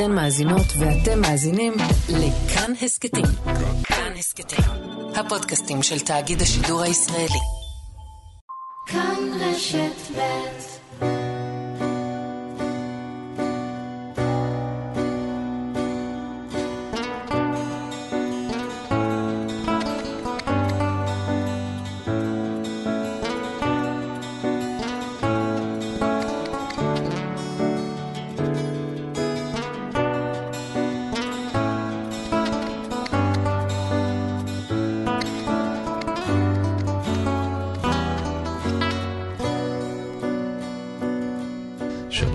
אתן מאזינות ואתם מאזינים לכאן הסכתים. כאן הסכתים, הפודקאסטים של תאגיד השידור הישראלי. כאן רשת ב'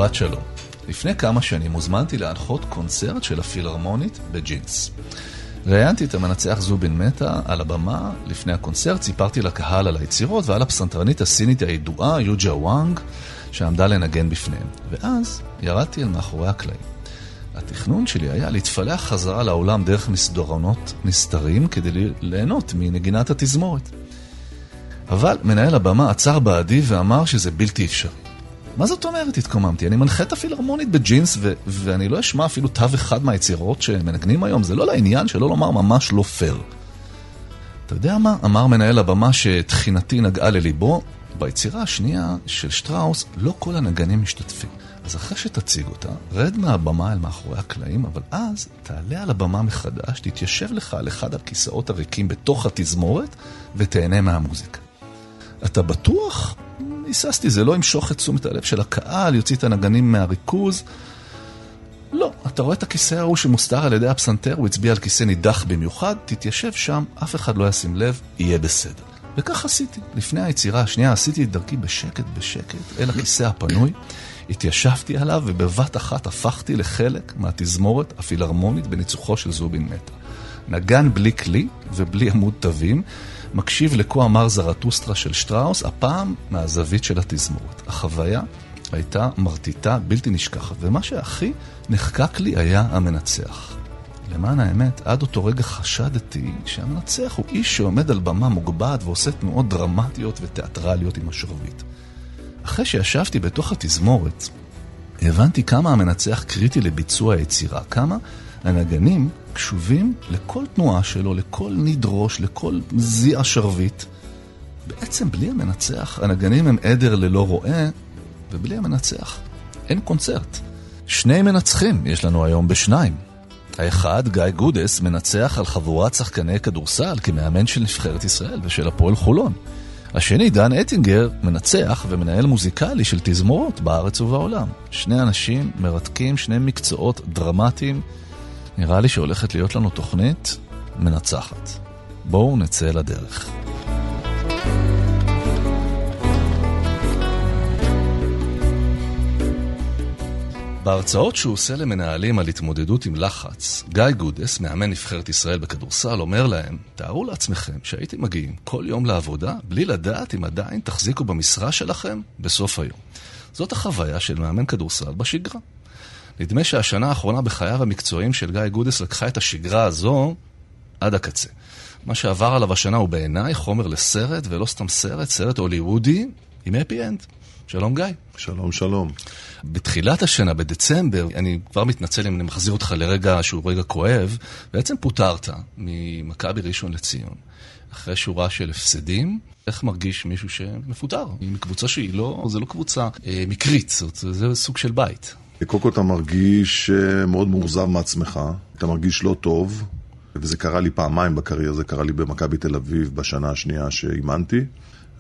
שבת שלום. לפני כמה שנים הוזמנתי להנחות קונצרט של הפילהרמונית בג'ינס. ראיינתי את המנצח זובין מטה על הבמה לפני הקונצרט, סיפרתי לקהל על היצירות ועל הפסנתרנית הסינית הידועה יוג'ה וואנג שעמדה לנגן בפניהם. ואז ירדתי אל מאחורי הקלעים. התכנון שלי היה להתפלח חזרה לעולם דרך מסדרונות נסתרים כדי ליהנות מנגינת התזמורת. אבל מנהל הבמה עצר בעדי ואמר שזה בלתי אפשרי. מה זאת אומרת התקוממתי? אני מנחה את הפילהרמונית בג'ינס ו- ואני לא אשמע אפילו תו אחד מהיצירות שמנגנים היום, זה לא לעניין, שלא לומר ממש לא פייר. אתה יודע מה? אמר מנהל הבמה שתחינתי נגעה לליבו, ביצירה השנייה של שטראוס לא כל הנגנים משתתפים. אז אחרי שתציג אותה, רד מהבמה אל מאחורי הקלעים, אבל אז תעלה על הבמה מחדש, תתיישב לך על אחד הכיסאות הריקים בתוך התזמורת ותהנה מהמוזיקה. אתה בטוח? היססתי, זה לא ימשוך את תשומת הלב של הקהל, יוציא את הנגנים מהריכוז. לא, אתה רואה את הכיסא ההוא שמוסתר על ידי הפסנתר, הוא הצביע על כיסא נידח במיוחד, תתיישב שם, אף אחד לא ישים לב, יהיה בסדר. וכך עשיתי. לפני היצירה השנייה עשיתי את דרכי בשקט בשקט אל הכיסא הפנוי, התיישבתי עליו ובבת אחת הפכתי לחלק מהתזמורת הפילהרמונית בניצוחו של זובין מטה. נגן בלי כלי ובלי עמוד תווים, מקשיב לכה אמר זרטוסטרה של שטראוס, הפעם מהזווית של התזמורת. החוויה הייתה מרטיטה, בלתי נשכחת, ומה שהכי נחקק לי היה המנצח. למען האמת, עד אותו רגע חשדתי שהמנצח הוא איש שעומד על במה מוגבעת ועושה תנועות דרמטיות ותיאטרליות עם השרביט. אחרי שישבתי בתוך התזמורת, הבנתי כמה המנצח קריטי לביצוע היצירה, כמה הנגנים קשובים לכל תנועה שלו, לכל ניד ראש, לכל זיע שרביט. בעצם בלי המנצח, הנגנים הם עדר ללא רועה, ובלי המנצח אין קונצרט. שני מנצחים יש לנו היום בשניים. האחד, גיא גודס, מנצח על חבורת שחקני כדורסל כמאמן של נבחרת ישראל ושל הפועל חולון. השני, דן אטינגר, מנצח ומנהל מוזיקלי של תזמורות בארץ ובעולם. שני אנשים מרתקים, שני מקצועות דרמטיים. נראה לי שהולכת להיות לנו תוכנית מנצחת. בואו נצא לדרך. בהרצאות שהוא עושה למנהלים על התמודדות עם לחץ, גיא גודס, מאמן נבחרת ישראל בכדורסל, אומר להם, תארו לעצמכם שהייתם מגיעים כל יום לעבודה בלי לדעת אם עדיין תחזיקו במשרה שלכם בסוף היום. זאת החוויה של מאמן כדורסל בשגרה. נדמה שהשנה האחרונה בחייו המקצועיים של גיא גודס לקחה את השגרה הזו עד הקצה. מה שעבר עליו השנה הוא בעיניי חומר לסרט, ולא סתם סרט, סרט הוליוודי עם happy end. שלום גיא. שלום, שלום. בתחילת השנה, בדצמבר, אני כבר מתנצל אם אני מחזיר אותך לרגע שהוא רגע כואב, בעצם פוטרת ממכבי ראשון לציון. אחרי שורה של הפסדים, איך מרגיש מישהו שמפוטר מקבוצה שהיא לא, זה לא קבוצה אה, מקרית, זאת, זה סוג של בית. קודם כל אתה מרגיש אה, מאוד מאוכזב מעצמך, אתה מרגיש לא טוב, וזה קרה לי פעמיים בקריירה, זה קרה לי במכבי תל אביב בשנה השנייה שאימנתי,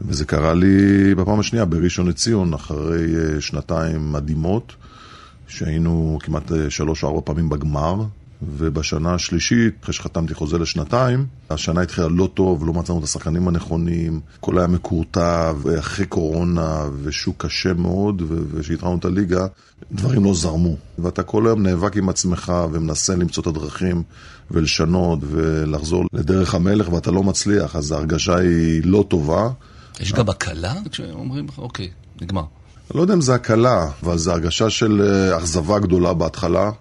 וזה קרה לי בפעם השנייה בראשון לציון, אחרי אה, שנתיים מדהימות, שהיינו כמעט אה, שלוש או ארבע פעמים בגמר, ובשנה השלישית, אחרי שחתמתי חוזה לשנתיים, השנה התחילה לא טוב, לא מצאנו את השחקנים הנכונים, הכל היה מקורטע, ואחרי קורונה, ושוק קשה מאוד, וכשהתחלנו את הליגה, דברים לא זרמו. ואתה כל היום נאבק עם עצמך ומנסה למצוא את הדרכים ולשנות ולחזור לדרך המלך, ואתה לא מצליח, אז ההרגשה היא לא טובה. יש גם הקלה כשאומרים לך, אוקיי, נגמר. לא יודע אם זה הקלה, אבל זה הרגשה של אה, אכזבה גדולה בהתחלה.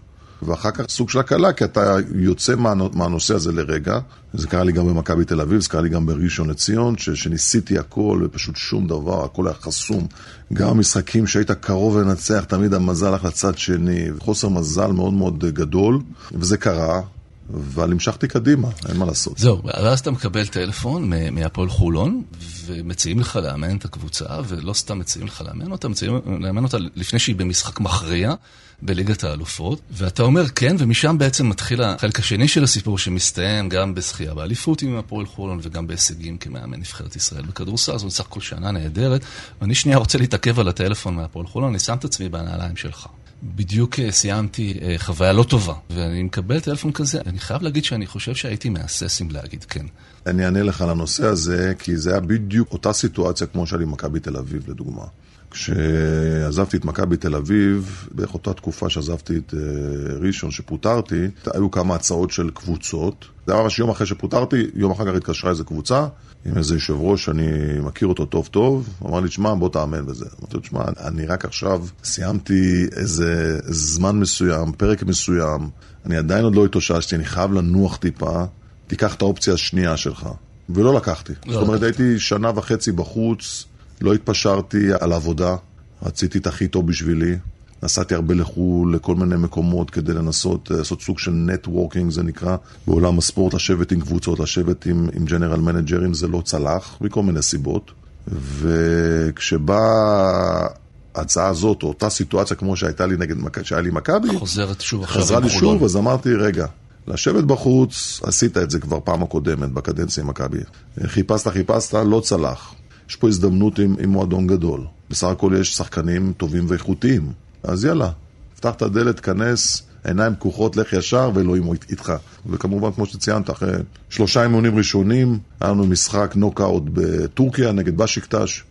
ואחר כך סוג של הקלה, כי אתה יוצא מהנושא הזה לרגע. זה קרה לי גם במכבי תל אביב, זה קרה לי גם בראשון לציון, ש, שניסיתי הכל ופשוט שום דבר, הכל היה חסום. גם המשחקים שהיית קרוב לנצח, תמיד המזל הלך לצד שני, חוסר מזל מאוד מאוד גדול, וזה קרה. אבל המשכתי קדימה, אין מה לעשות. זהו, ואז אתה מקבל טלפון מהפועל חולון, ומציעים לך לאמן את הקבוצה, ולא סתם מציעים לך לאמן אותה, מציעים לאמן אותה לפני שהיא במשחק מכריע בליגת האלופות, ואתה אומר כן, ומשם בעצם מתחיל החלק השני של הסיפור, שמסתיים גם בזכייה באליפות עם הפועל חולון, וגם בהישגים כמאמן נבחרת ישראל בכדורסל, זאת סך הכל שנה נהדרת, ואני שנייה רוצה להתעכב על הטלפון מהפועל חולון, אני שם את עצמי בנעליים שלך. בדיוק אה, סיימתי אה, חוויה לא טובה, ואני מקבל טלפון כזה, אני חייב להגיד שאני חושב שהייתי מהסס אם להגיד כן. אני אענה לך לנושא הזה, כי זה היה בדיוק אותה סיטואציה כמו שהיה לי מכבי תל אביב, לדוגמה. כשעזבתי את מכבי תל אביב, בערך אותה תקופה שעזבתי את אה, ראשון, שפוטרתי, היו כמה הצעות של קבוצות. זה היה ממש יום אחרי שפוטרתי, יום אחר כך התקשרה איזה קבוצה, עם איזה יושב ראש שאני מכיר אותו טוב טוב, אמר לי, שמע, בוא תאמן בזה. אמרתי לו, שמע, אני רק עכשיו סיימתי איזה זמן מסוים, פרק מסוים, אני עדיין עוד לא התאוששתי, אני חייב לנוח טיפה, תיקח את האופציה השנייה שלך. ולא לקחתי. לא זאת אומרת, הייתי שנה וחצי בחוץ, לא התפשרתי על עבודה, רציתי את הכי טוב בשבילי. נסעתי הרבה לחו"ל, לכל מיני מקומות כדי לנסות אה, לעשות סוג של נטוורקינג, זה נקרא, בעולם הספורט, לשבת עם קבוצות, לשבת עם, עם ג'נרל מנג'רים, זה לא צלח, מכל מיני סיבות. וכשבאה ההצעה הזאת, או אותה סיטואציה כמו שהייתה לי נגד, שהיה לי מכבי, חוזרת שוב עכשיו חזרה לי שוב, אז אמרתי, רגע, לשבת בחוץ, עשית את זה כבר פעם הקודמת, בקדנציה עם מכבי. חיפשת, חיפשת, לא צלח. יש פה הזדמנות עם, עם מועדון גדול. בסך הכל יש שחקנים טובים ואיכותיים. אז יאללה, פתח את הדלת, כנס, עיניים פקוחות, לך ישר, ואלוהים הוא איתך. וכמובן, כמו שציינת, אחרי שלושה אימונים ראשונים, היה לנו משחק נוקאוט בטורקיה נגד בשיקטש.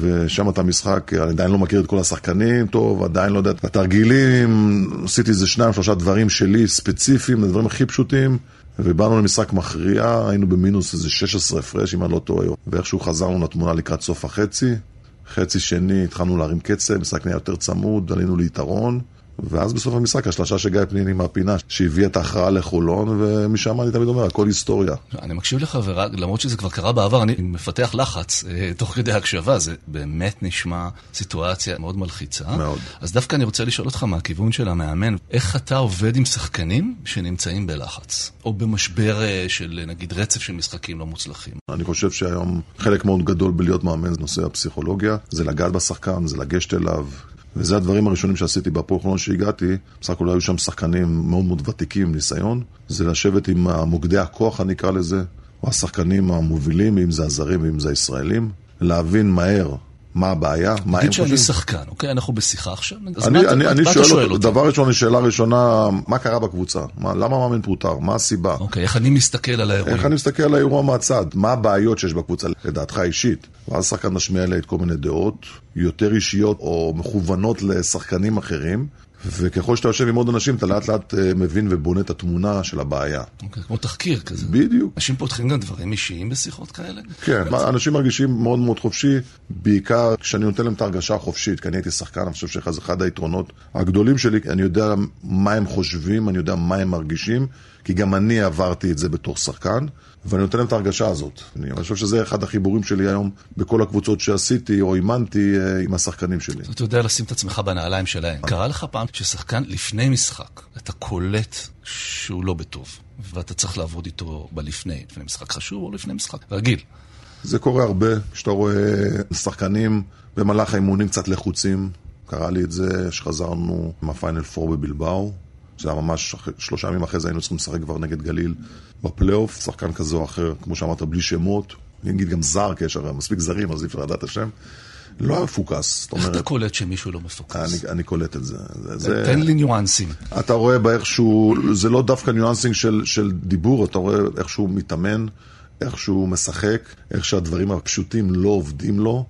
ושם את המשחק, אני עדיין לא מכיר את כל השחקנים טוב, עדיין לא יודע את התרגילים, עשיתי איזה שניים, שלושה דברים שלי ספציפיים, הדברים הכי פשוטים, ובאנו למשחק מכריע, היינו במינוס איזה 16 הפרש, אם אני לא טועה, ואיכשהו חזרנו לתמונה לקראת סוף החצי. חצי שני התחלנו להרים קצב, משחק נהיה יותר צמוד, עלינו ליתרון. ואז בסוף המשחק השלושה של גיא פניני מהפינה, שהביא את ההכרעה לחולון, ומשם אני תמיד אומר, הכל היסטוריה. אני מקשיב לך, ולמרות שזה כבר קרה בעבר, אני מפתח לחץ אה, תוך כדי הקשבה, זה באמת נשמע סיטואציה מאוד מלחיצה. מאוד. אז דווקא אני רוצה לשאול אותך מהכיוון של המאמן, איך אתה עובד עם שחקנים שנמצאים בלחץ, או במשבר אה, של נגיד רצף של משחקים לא מוצלחים? אני חושב שהיום חלק מאוד גדול בלהיות מאמן זה נושא הפסיכולוגיה, זה לגעת בשחקן, זה לגשת אליו, וזה הדברים הראשונים שעשיתי בהפועל חולון שהגעתי, בסך הכל היו שם שחקנים מאוד מאוד ותיקים, ניסיון, זה לשבת עם מוקדי הכוח, אני אקרא לזה, או השחקנים המובילים, אם זה הזרים ואם זה הישראלים, להבין מהר מה הבעיה, מה הם חושבים. תגיד שאני שחקן, אוקיי? אנחנו בשיחה עכשיו, אז אני, מה, אני, מה, אני מה שואל, אתה שואל אותי? דבר ראשון, שאלה ראשונה, מה קרה בקבוצה? מה, למה מאמן פוטר? מה הסיבה? אוקיי, איך אני מסתכל על האירוע? איך אני מסתכל על האירוע מהצד? מה הבעיות שיש בקבוצה, לדעתך אישית? ואז שחקן משמיע לי את כל מיני דעות, יותר אישיות או מכוונות לשחקנים אחרים. וככל שאתה יושב עם עוד אנשים, אתה לאט לאט אה, מבין ובונה את התמונה של הבעיה. אוקיי, כמו תחקיר כזה. בדיוק. אנשים פותחים גם דברים אישיים בשיחות כאלה? כן, בעצם. אנשים מרגישים מאוד מאוד חופשי, בעיקר כשאני נותן להם את ההרגשה החופשית, כי אני הייתי שחקן, אני חושב שזה אחד היתרונות הגדולים שלי, אני יודע מה הם חושבים, אני יודע מה הם מרגישים, כי גם אני עברתי את זה בתור שחקן. ואני נותן להם את ההרגשה הזאת. אני חושב שזה אחד החיבורים שלי היום בכל הקבוצות שעשיתי או אימנתי אה, עם השחקנים שלי. אתה יודע לשים את עצמך בנעליים שלהם. קרה לך פעם ששחקן לפני משחק, אתה קולט שהוא לא בטוב, ואתה צריך לעבוד איתו בלפני, לפני משחק חשוב או לפני משחק רגיל. זה קורה הרבה, כשאתה רואה שחקנים במהלך האימונים קצת לחוצים. קרה לי את זה שחזרנו מה Final 4 בבילבאו. זה היה ממש שלושה ימים אחרי זה היינו צריכים לשחק כבר נגד גליל בפלייאוף, שחקן כזה או אחר, כמו שאמרת, בלי שמות. אני אגיד גם זר, כי יש הרי מספיק זרים, אז אי אפשר לדעת השם. לא היה מפוקס. איך אתה קולט שמישהו לא מפוקס? אני, אני קולט את זה. זה. תן לי ניואנסים. אתה רואה באיכשהו, זה לא דווקא ניואנסים של, של דיבור, אתה רואה איך שהוא מתאמן, איך שהוא משחק, איך שהדברים הפשוטים לא עובדים לו,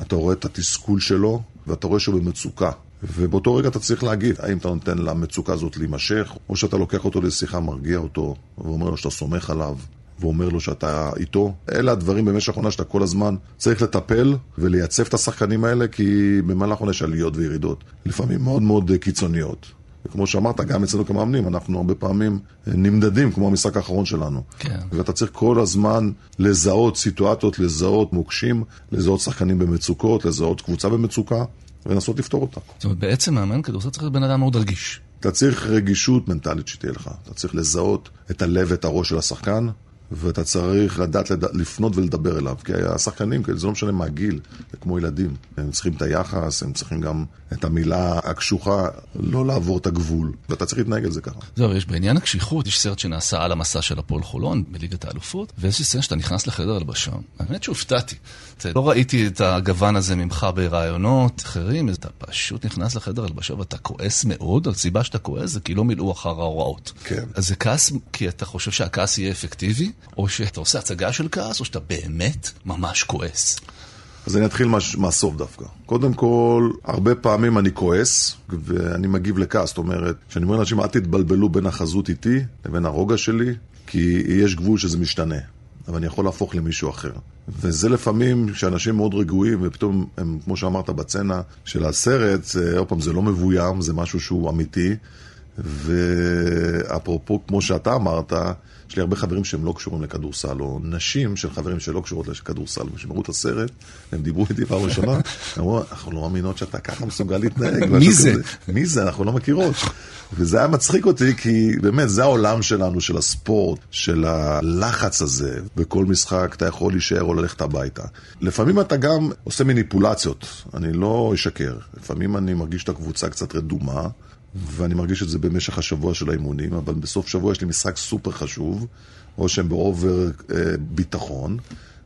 אתה רואה את התסכול שלו, ואתה רואה שהוא במצוקה. ובאותו רגע אתה צריך להגיד, האם אתה נותן למצוקה הזאת להימשך, או שאתה לוקח אותו לשיחה, מרגיע אותו, ואומר לו שאתה סומך עליו, ואומר לו שאתה איתו. אלה הדברים במשך עונה שאתה כל הזמן צריך לטפל ולייצב את השחקנים האלה, כי במהלך עונה יש עליות וירידות, לפעמים מאוד מאוד קיצוניות. וכמו שאמרת, גם אצלנו כמאמנים, אנחנו הרבה פעמים נמדדים, כמו המשחק האחרון שלנו. כן. ואתה צריך כל הזמן לזהות סיטואציות, לזהות מוקשים, לזהות שחקנים במצוקות, לזהות קבוצה במצוקה, ולנסות לפתור אותה. זאת אומרת, בעצם מאמן כדורסל צריך להיות בן אדם מאוד רגיש. אתה צריך רגישות מנטלית שתהיה לך. אתה צריך לזהות את הלב ואת הראש של השחקן, ואתה צריך לדעת לד... לפנות ולדבר אליו. כי השחקנים, זה לא משנה מה הגיל, זה כמו ילדים. הם צריכים את היחס, הם צריכים גם את המילה הקשוחה, לא לעבור את הגבול. ואתה צריך להתנהג על זה ככה. זהו, יש בעניין הקשיחות, יש סרט שנעשה על המסע של הפועל חולון בליגת האלופות, ויש סרט שאתה נכנס לחדר הלבשה. האמת שהופתעתי. לא ראיתי את הגוון הזה ממך ברעיונות אחרים, אתה פשוט נכנס לחדר הלבשה ואתה כועס מאוד, הסיבה שאתה כועס זה כי לא מילאו אחר ההוראות. כן. אז זה כעס כי אתה חושב שהכעס יהיה אפקטיבי, או שאתה עושה הצגה של כעס, או שאתה באמת ממש כועס. אז אני אתחיל מה, מהסוף דווקא. קודם כל, הרבה פעמים אני כועס, ואני מגיב לכעס. זאת אומרת, כשאני אומר לאנשים, אל תתבלבלו בין החזות איתי לבין הרוגע שלי, כי יש גבול שזה משתנה. אבל אני יכול להפוך למישהו אחר. וזה לפעמים שאנשים מאוד רגועים, ופתאום הם, כמו שאמרת בצנה של הסרט, עוד פעם, זה לא מבוים, זה משהו שהוא אמיתי. ואפרופו, כמו שאתה אמרת, יש לי הרבה חברים שהם לא קשורים לכדורסל, או נשים של חברים שלא קשורות לכדורסל, וכשהם ראו את הסרט, הם דיברו איתי פעם ראשונה, אמרו, אנחנו לא מאמינות שאתה ככה מסוגל להתנהג. מי זה? מי זה? אנחנו לא מכירות. וזה היה מצחיק אותי, כי באמת, זה העולם שלנו, של הספורט, של הלחץ הזה. בכל משחק אתה יכול להישאר או ללכת הביתה. לפעמים אתה גם עושה מניפולציות, אני לא אשקר. לפעמים אני מרגיש את הקבוצה קצת רדומה. ואני מרגיש את זה במשך השבוע של האימונים, אבל בסוף שבוע יש לי משחק סופר חשוב, או שהם באובר אה, ביטחון,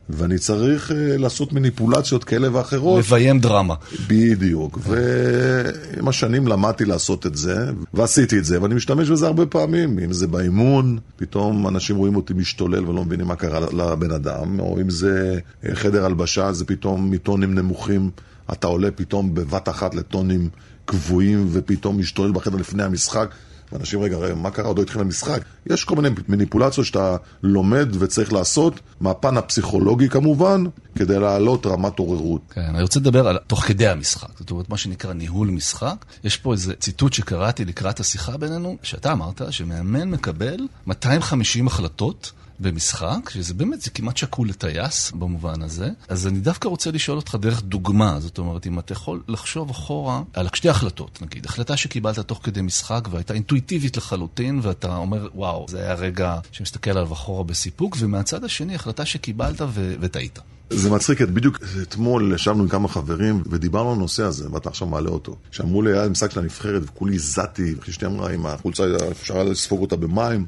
ואני צריך אה, לעשות מניפולציות כאלה ואחרות. לביים דרמה. בדיוק, ועם השנים למדתי לעשות את זה, ועשיתי את זה, ואני משתמש בזה הרבה פעמים, אם זה באימון, פתאום אנשים רואים אותי משתולל ולא מבינים מה קרה לבן אדם, או אם זה חדר הלבשה, זה פתאום מטונים נמוכים, אתה עולה פתאום בבת אחת לטונים קבועים ופתאום משתולל בחדר לפני המשחק. ואנשים, רגע, רגע, מה קרה? עוד לא התחיל המשחק. יש כל מיני מניפולציות שאתה לומד וצריך לעשות, מהפן הפסיכולוגי כמובן, כדי להעלות רמת עוררות. כן, אני רוצה לדבר על תוך כדי המשחק, זאת אומרת, מה שנקרא ניהול משחק. יש פה איזה ציטוט שקראתי לקראת השיחה בינינו, שאתה אמרת שמאמן מקבל 250 החלטות. במשחק, שזה באמת, זה כמעט שקול לטייס במובן הזה. אז אני דווקא רוצה לשאול אותך דרך דוגמה, זאת אומרת, אם אתה יכול לחשוב אחורה על שתי החלטות, נגיד, החלטה שקיבלת תוך כדי משחק והייתה אינטואיטיבית לחלוטין, ואתה אומר, וואו, זה היה רגע שמסתכל עליו אחורה בסיפוק, ומהצד השני, החלטה שקיבלת ו- וטעית. זה מצחיק, בדיוק אתמול ישבנו עם כמה חברים ודיברנו על הנושא הזה, ואתה עכשיו מעלה אותו. שאמרו לי, היה משחק של הנבחרת וכולי זעתי, ואשתי אמרה, עם החולצה אפשר לספוג אותה במים,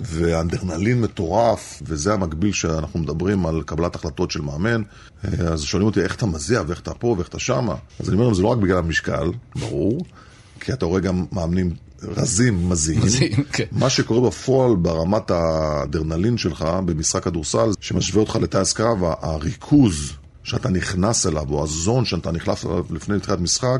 ואנדרנלין מטורף, וזה המקביל שאנחנו מדברים על קבלת החלטות של מאמן. אז שואלים אותי, איך אתה מזיע, ואיך אתה פה, ואיך אתה שמה? אז אני אומר להם, זה לא רק בגלל המשקל, ברור, כי אתה רואה גם מאמנים רזים, מזיעים. מזיעים, כן. מה שקורה בפועל ברמת האדרנלין שלך במשחק כדורסל, שמשווה אותך לטייס קרב, הריכוז שאתה נכנס אליו, או ה zone שאתה נכנס אליו לפני תחילת משחק,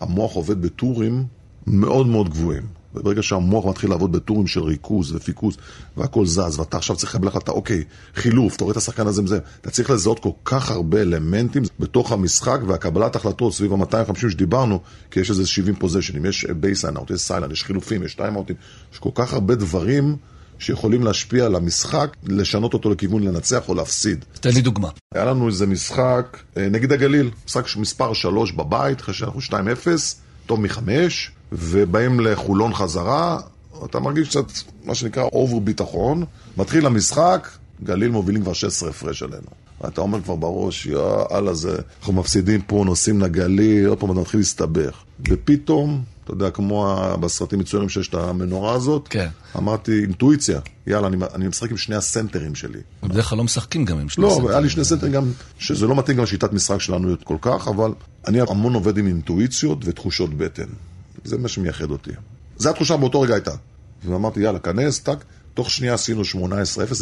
המוח עובד בטורים מאוד מאוד גבוהים. וברגע שהמוח מתחיל לעבוד בטורים של ריכוז ופיקוס והכל זז, ואתה עכשיו צריך לקבל החלטה, אוקיי, חילוף, אתה רואה את השחקן הזה וזה, אתה צריך לזהות כל כך הרבה אלמנטים בתוך המשחק והקבלת החלטות סביב ה-250 שדיברנו, כי יש איזה 70 possession ים, יש baseline out, יש sideline, יש חילופים, יש time out ים, יש כל כך הרבה דברים שיכולים להשפיע על המשחק, לשנות אותו לכיוון לנצח או להפסיד. תן לי דוגמה. היה לנו איזה משחק נגד הגליל, משחק מספר 3 בבית, אחרי שאנחנו 2-0, טוב מחמש, ובאים לחולון חזרה, אתה מרגיש קצת, מה שנקרא, אובר ביטחון. מתחיל המשחק, גליל מובילים כבר 16 הפרש עלינו. ואתה אומר כבר בראש, יאללה זה, אנחנו מפסידים פה, נוסעים לגליל, עוד פעם אתה מתחיל להסתבך. ופתאום, אתה יודע, כמו בסרטים מצוירים שיש את המנורה הזאת, כן. אמרתי, אינטואיציה, יאללה, אני, אני משחק עם שני הסנטרים שלי. בדרך כלל לא משחקים גם עם שני לא, סנטרים. לא, היה לי שני סנטרים גם, שזה לא מתאים גם לשיטת משחק שלנו כל כך, אבל אני המון עובד עם אינטואיציות ותחושות בטן. זה מה שמייחד אותי. זו התחושה באותו רגע הייתה. ואמרתי, יאללה, כנס, טאק, תוך שנייה עשינו 18-0,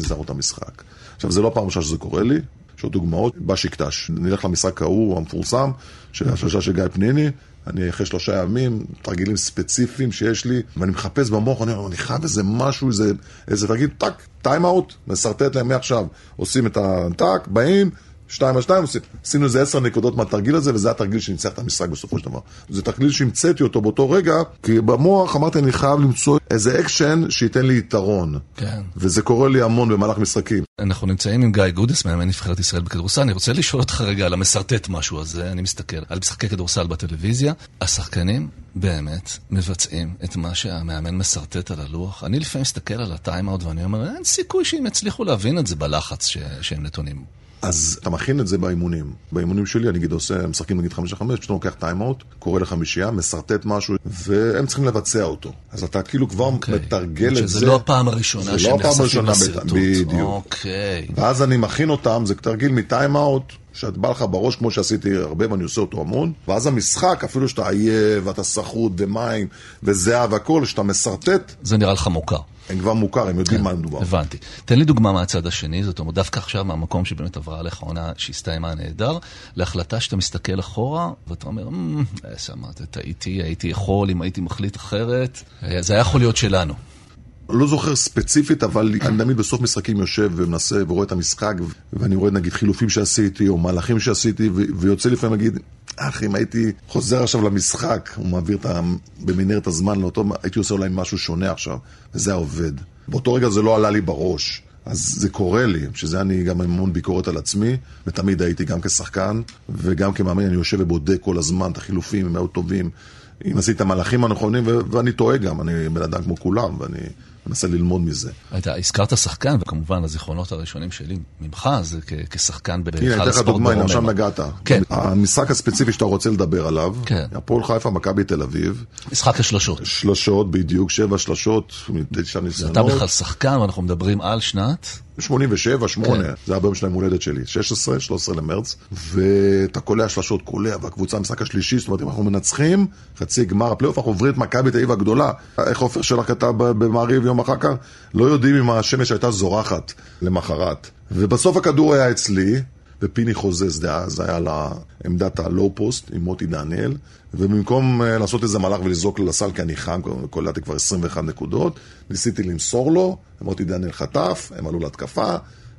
ניצחנו את המשחק. עכשיו, זה לא פעם ראשונה שזה קורה לי, יש עוד דוגמאות, בשקט ש. נלך למשחק ההוא המפורסם, של השלושה של גיא פניני, אני אחרי שלושה ימים, תרגילים ספציפיים שיש לי, ואני מחפש במוח, אני אומר, אני חייב איזה משהו, איזה, איזה תרגיל, טאק, טיים אאוט, משרטט להם מעכשיו. עושים את הטאק, באים, שתיים על שתיים, עשינו איזה עשר נקודות מהתרגיל הזה, וזה התרגיל שניצח את המשחק בסופו של דבר. זה תרגיל שהמצאתי אותו באותו רגע, כי במוח אמרתי, אני חייב למצוא איזה אקשן שייתן לי יתרון. כן. וזה קורה לי המון במהלך משחקים. אנחנו נמצאים עם גיא גודס, מאמן נבחרת ישראל בכדורסל. אני רוצה לשאול אותך רגע על המשרטט משהו הזה. אני מסתכל על משחקי כדורסל בטלוויזיה. השחקנים באמת מבצעים את מה שהמאמן משרטט על הלוח. אני לפעמים מסתכל על הטיימאוט ואני אומר, אין סיכוי שהם יצליחו להבין את זה בלחץ ש... שהם נתונים. אז אתה מכין את זה באימונים. באימונים שלי, אני אגיד עושה, משחקים נגיד חמש לחמש, פשוט לוקח טיימאוט, קורא לחמישייה, משרטט משהו, והם צריכים לבצע אותו. אז אתה כאילו כבר okay. אוקיי. מתרגל את זה. שזה לא הפעם הראשונה שהם לא נחשפים לשרטוט. בדיוק. אוקיי. Okay. ואז אני מכין אותם, זה תרגיל מטיימאוט. שבא לך בראש, כמו שעשיתי הרבה ואני עושה אותו המון, ואז המשחק, אפילו שאתה עייף, ואתה סחוט ומים וזיעה והכל, שאתה משרטט. זה נראה לך מוכר. הם כבר מוכר, הם יודעים כן, מה מדובר. הבנתי. תן לי דוגמה מהצד השני, זאת אומרת, דווקא עכשיו, מהמקום שבאמת עברה עליך עונה שהסתיימה נהדר, להחלטה שאתה מסתכל אחורה, ואתה אומר, שמעת, טעיתי, הייתי יכול, אם הייתי מחליט אחרת, זה היה יכול להיות שלנו. לא זוכר ספציפית, אבל אני תמיד בסוף משחקים יושב ומנסה ורואה את המשחק, ואני רואה נגיד חילופים שעשיתי, או מהלכים שעשיתי, ויוצא לפעמים להגיד, אח, אם הייתי חוזר עכשיו למשחק, הוא מעביר את ה... במנהרת הזמן לאותו, הייתי עושה אולי משהו שונה עכשיו, וזה היה עובד. באותו רגע זה לא עלה לי בראש. אז זה קורה לי, שזה אני גם המון ביקורת על עצמי, ותמיד הייתי גם כשחקן, וגם כמאמן אני יושב ובודק כל הזמן את החילופים, הם היו טובים, אם עשית המהלכים הנכונים, ואני טועה גם, אני בן אדם כמו כולם, ואני מנסה ללמוד מזה. אתה הזכרת שחקן, וכמובן הזיכרונות הראשונים שלי ממך, זה כשחקן באחד הספורט הנה, אתן לך דוגמא, הנה, עכשיו נגעת. כן. המשחק הספציפי שאתה רוצה לדבר עליו, כן. הפועל חיפה, מכבי תל אביב. משחק השלושות. שלושות, בדיוק, שבע שלשות, תשע ניסיונות. אתה בכלל שחקן, ואנחנו מדברים על שנת? 87, 8, כן. זה הבן של היום הולדת שלי, 16, 13 למרץ, ואתה קולע שלשות, קולע, והקבוצה המשחק השלישי, זאת אומרת, אם אנחנו מנצחים, חצי גמר הפלייאוף, אנחנו עוברים את מכבי תל אביב הגדולה. איך עופר שלח כתב במעריב יום אחר כך? לא יודעים אם השמש הייתה זורחת למחרת. ובסוף הכדור היה אצלי, ופיני חוזז דאז היה לעמדת הלואו פוסט עם מוטי דניאל, ובמקום אה, לעשות איזה מהלך ולזרוק לסל כי אני חם, קולעתי כבר 21 נקודות, ניסיתי למסור לו, מוטי דניאל חטף, הם עלו להתקפה,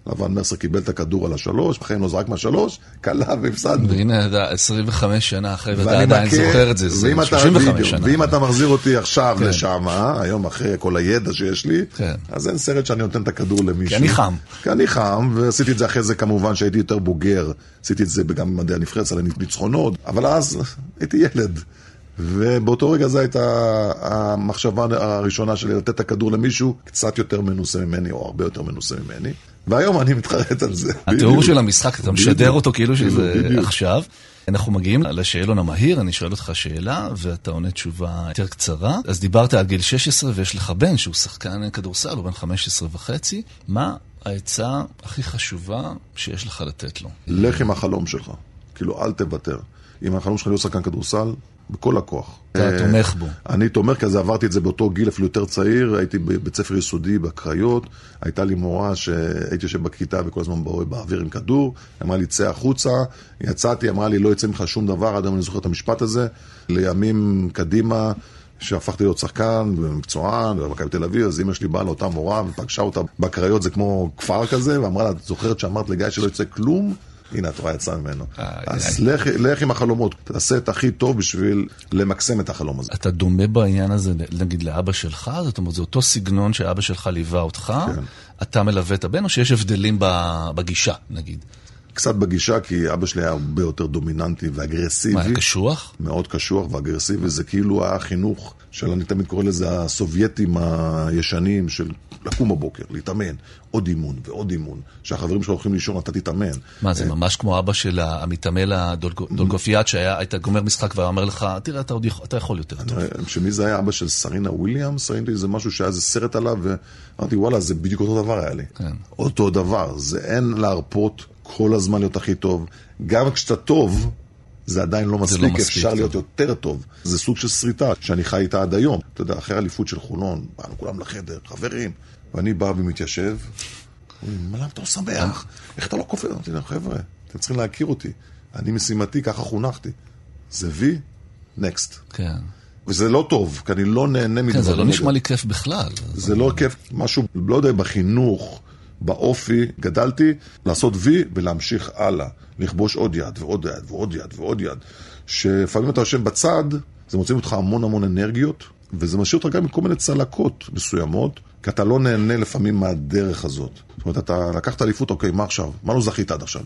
לבן מרסר קיבל את הכדור על השלוש, בחיים לא זרק מהשלוש, קלע והפסדנו. והנה, 25 שנה אחרי, ואתה עדיין זוכר את זה, זה 35 שנה. ואם אתה מחזיר אותי עכשיו כן. לשם, היום אחרי כל הידע שיש לי, כן. אז אין סרט שאני נותן את הכדור למישהו. כי אני חם. כי אני חם, ועשיתי את זה אחרי זה כמובן שהייתי יותר בוגר, עשיתי את זה גם במדעי הנבחרת, על הניצחונות, אבל אז הייתי ילד. ובאותו רגע זו הייתה המחשבה הראשונה שלי, לתת את הכדור למישהו קצת יותר מנוסה ממני, או הרבה יותר מנוסה ממני. והיום אני מתחרט על זה. התיאור של המשחק, אתה משדר אותו כאילו שזה עכשיו. אנחנו מגיעים לשאלון המהיר, אני שואל אותך שאלה, ואתה עונה תשובה יותר קצרה. אז דיברת על גיל 16 ויש לך בן שהוא שחקן כדורסל, הוא בן 15 וחצי. מה העצה הכי חשובה שיש לך לתת לו? לך עם החלום שלך. כאילו, אל תוותר. אם החלום שלך להיות שחקן כדורסל, בכל הכוח. אתה אה, תומך בו. אני תומך, כי אז עברתי את זה באותו גיל, אפילו יותר צעיר, הייתי בבית ספר יסודי בקריות, הייתה לי מורה שהייתי יושב בכיתה וכל הזמן באוויר עם כדור, אמרה לי, צא החוצה, יצאתי, אמרה לי, לא יצא ממך שום דבר, עד היום אני זוכר את המשפט הזה, לימים קדימה. שהפכתי להיות שחקן ומקצוען במכבי תל אביב, אז אמא שלי באה לאותה מורה ופגשה אותה בקריות, זה כמו כפר כזה, ואמרה לה, את זוכרת שאמרת לגיא שלא יצא כלום? הנה, התורה יצאה ממנו. אה, אז לך עם החלומות, תעשה את הכי טוב בשביל למקסם את החלום הזה. אתה דומה בעניין הזה, נגיד, לאבא שלך? זאת אומרת, זה אותו סגנון שאבא שלך ליווה אותך, כן. אתה מלווה את הבן, או שיש הבדלים בגישה, נגיד? קצת בגישה, כי אבא שלי היה הרבה יותר דומיננטי ואגרסיבי. מה, היה קשוח? מאוד קשוח ואגרסיבי, זה כאילו היה חינוך של, אני תמיד קורא לזה הסובייטים הישנים, של לקום בבוקר, להתאמן, עוד אימון ועוד אימון. כשהחברים שלו הולכים לישון, אתה תתאמן. מה, זה אה, ממש כמו אבא של המתעמל הדולגופיאט, שהיית גומר משחק ואומר לך, תראה, אתה, עוד, אתה יכול יותר טוב. שמי זה היה אבא של סרינה וויליאמס, ראיתי זה משהו שהיה איזה סרט עליו, ואמרתי, וואלה, זה בדיוק אותו דבר היה לי. כן. אותו דבר, זה אין להרפות. כל הזמן להיות הכי טוב. גם כשאתה טוב, זה עדיין לא מספיק, לא מספיק אפשר טוב. להיות יותר טוב. זה סוג של שריטה שאני חי איתה עד היום. אתה יודע, אחרי אליפות של חולון, באנו כולם לחדר, חברים, ואני בא ומתיישב, אומרים, מה למה אתה לא שמח? איך אתה לא כופר? אמרתי להם, חבר'ה, אתם צריכים להכיר אותי. אני משימתי, ככה חונכתי. זה וי, נקסט. כן. וזה לא טוב, כי אני לא נהנה מדברים. כן, זה לא נשמע לי כיף בכלל. זה לא כיף, משהו, לא יודע, בחינוך. באופי, גדלתי לעשות וי ולהמשיך הלאה, לכבוש עוד יד ועוד יד ועוד יד ועוד יד. שלפעמים אתה יושב בצד, זה מוצאים אותך המון המון אנרגיות, וזה משאיר אותך גם עם כל מיני צלקות מסוימות, כי אתה לא נהנה לפעמים מהדרך הזאת. זאת אומרת, אתה לקחת אליפות, אוקיי, מה עכשיו? מה לא זכית עד עכשיו?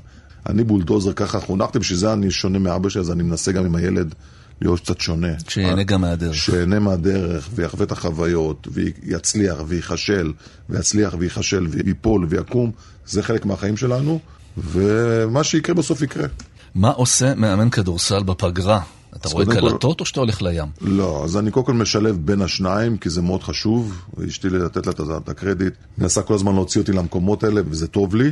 אני בולדוזר, ככה חונכתי, בשביל זה אני שונה מאבא שלי, אז אני מנסה גם עם הילד להיות קצת שונה. שיהנה גם מהדרך. שיהנה מהדרך, ויחווה את החוויות, ויצליח, וייכשל, ויצליח, וייכשל, ויפול, ויקום. זה חלק מהחיים שלנו, ומה שיקרה בסוף יקרה. מה עושה מאמן כדורסל בפגרה? אתה רואה קלטות כל... או שאתה הולך לים? לא, אז אני קודם כל משלב בין השניים, כי זה מאוד חשוב. אשתי לתת לה את הקרדיט. מנסה כל הזמן להוציא אותי למקומות האלה, וזה טוב לי.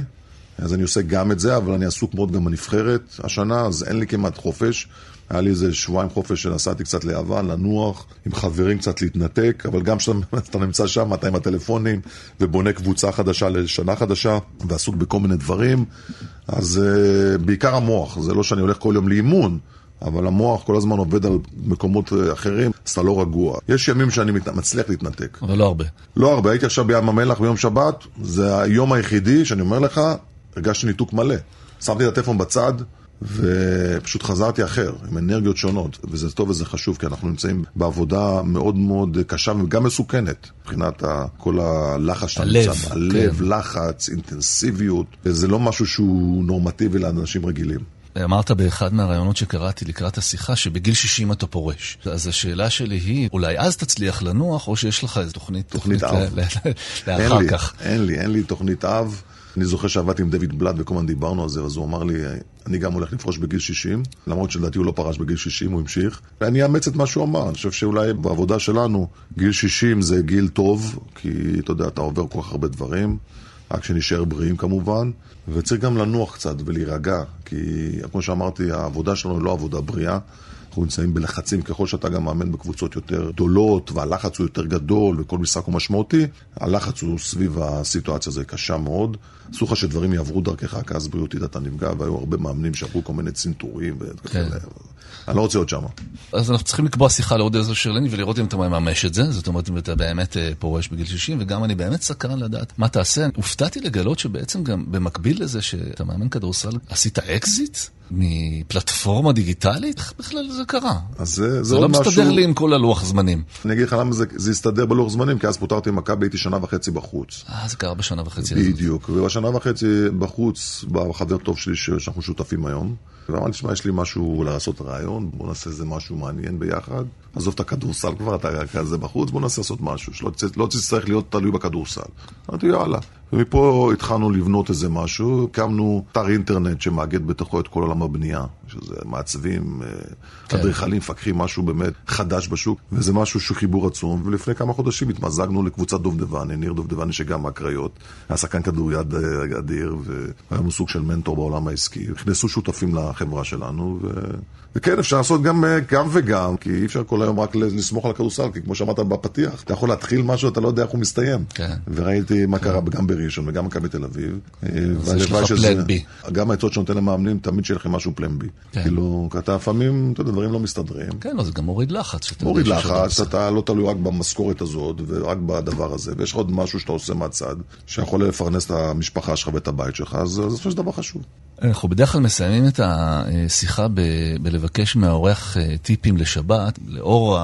אז אני עושה גם את זה, אבל אני עסוק מאוד גם בנבחרת השנה, אז אין לי כמעט חופש. היה לי איזה שבועיים חופש שנסעתי קצת ליוון, לנוח, עם חברים קצת להתנתק, אבל גם כשאתה נמצא שם, אתה עם הטלפונים, ובונה קבוצה חדשה לשנה חדשה, ועסוק בכל מיני דברים, אז uh, בעיקר המוח, זה לא שאני הולך כל יום לאימון, אבל המוח כל הזמן עובד על מקומות אה, אחרים, אז אתה לא רגוע. יש ימים שאני מת... מצליח להתנתק. אבל לא הרבה. לא הרבה. הייתי עכשיו בים המלח ביום שבת, זה היום היחידי שאני אומר לך, הרגשתי ניתוק מלא. שמתי את הטלפון בצד, ופשוט חזרתי אחר, עם אנרגיות שונות, וזה טוב וזה חשוב, כי אנחנו נמצאים בעבודה מאוד מאוד קשה וגם מסוכנת, מבחינת כל הלחץ שאתה נמצא בו. הלב, כן. לחץ, אינטנסיביות, זה לא משהו שהוא נורמטיבי לאנשים רגילים. אמרת באחד מהרעיונות שקראתי לקראת השיחה, שבגיל 60 אתה פורש. אז השאלה שלי היא, אולי אז תצליח לנוח, או שיש לך איזו תוכנית, תוכנית, תוכנית אב. לאחר כך. אין לי, אין לי תוכנית אב. אני זוכר שעבדתי עם דויד בלאט וכל הזמן דיברנו על זה, אז הוא אמר לי, אני גם הולך לפרוש בגיל 60, למרות שלדעתי הוא לא פרש בגיל 60, הוא המשיך. ואני אאמץ את מה שהוא אמר, אני חושב שאולי בעבודה שלנו, גיל 60 זה גיל טוב, כי אתה יודע, אתה עובר כל כך הרבה דברים, רק שנשאר בריאים כמובן, וצריך גם לנוח קצת ולהירגע, כי כמו שאמרתי, העבודה שלנו היא לא עבודה בריאה. אנחנו נמצאים בלחצים, ככל שאתה גם מאמן בקבוצות יותר גדולות, והלחץ הוא יותר גדול, וכל משחק הוא משמעותי, הלחץ הוא סביב הסיטואציה הזו קשה מאוד. אסור לך שדברים יעברו דרכך, כי אז בריאותית אתה נפגע, והיו הרבה מאמנים שעברו כל מיני צנתורים וכאלה. כן. אני לא רוצה להיות שם. אז אנחנו צריכים לקבוע שיחה לעוד עשר שנים ולראות אם אתה מממש את זה, זאת אומרת אם אתה באמת אה, פורש בגיל 60, וגם אני באמת סקרן לדעת מה תעשה. הופתעתי לגלות שבעצם גם במקביל לזה שאתה מאמן כדורסל, עשית אקזיט מפלטפורמה דיגיטלית? איך בכלל זה קרה? אז זה, זה, לא משהו... מסתדר לי עם כל הלוח זמנים. אני אגיד לך למה זה, זה הסתדר בלוח זמנים, כי אז פוטרתי ממכבי, הייתי שנה וחצי בחוץ. אה, זה קרה בשנה וחצי. בדיוק, ובשנה וחצי בחוץ בא חבר טוב שלי שאנחנו שותפים היום. ואמר לי, שמע, יש לי משהו לעשות רעיון, בוא נעשה איזה משהו מעניין ביחד. עזוב את הכדורסל כבר, אתה כזה בחוץ, בוא נעשה לעשות משהו, שלא לא תצטרך להיות תלוי בכדורסל. אמרתי, יאללה. ומפה התחלנו לבנות איזה משהו, הקמנו אתר אינטרנט שמאגד בתוכו את כל עולם הבנייה, שזה מעצבים, אה, כן. אדריכלים, מפקחים, משהו באמת חדש בשוק, וזה משהו שהוא חיבור עצום, ולפני כמה חודשים התמזגנו לקבוצת דובדבני, ניר דובדבני שגם מהקריות, היה שחקן כדוריד אה, אדיר, והיה לנו סוג של מנטור בעולם העסקי, נכנסו שותפים לחברה שלנו, ו... וכן, אפשר לעשות גם, אה, גם וגם, כי אי אפשר כל היום רק לסמוך על הכדורסל, כי כמו שאמרת בפתיח, אתה יכול להתחיל משהו, אתה לא יודע איך הוא מסתיים. כן. וראיתי מה כן. קרה גם בראשון וגם מכבי תל אביב. אה, אז יש לך פלן בי. גם העצות שנותן למאמנים, תמיד שיהיה לכם משהו פלן בי. כן. כאילו, אתה לפעמים, אתה יודע, דברים לא מסתדרים. כן, זה גם מוריד לחץ. מוריד לחץ, אתה לא תלוי רק במשכורת הזאת, ורק בדבר הזה, ויש לך עוד משהו שאתה עושה מהצד, שיכול לפרנס את המשפחה שלך ואת הבית שלך, אז זה חושב שזה דבר חשוב. אנחנו בדרך כלל מסיימים את השיחה בלבקש מהאורח אה, טיפים לשבת, לאור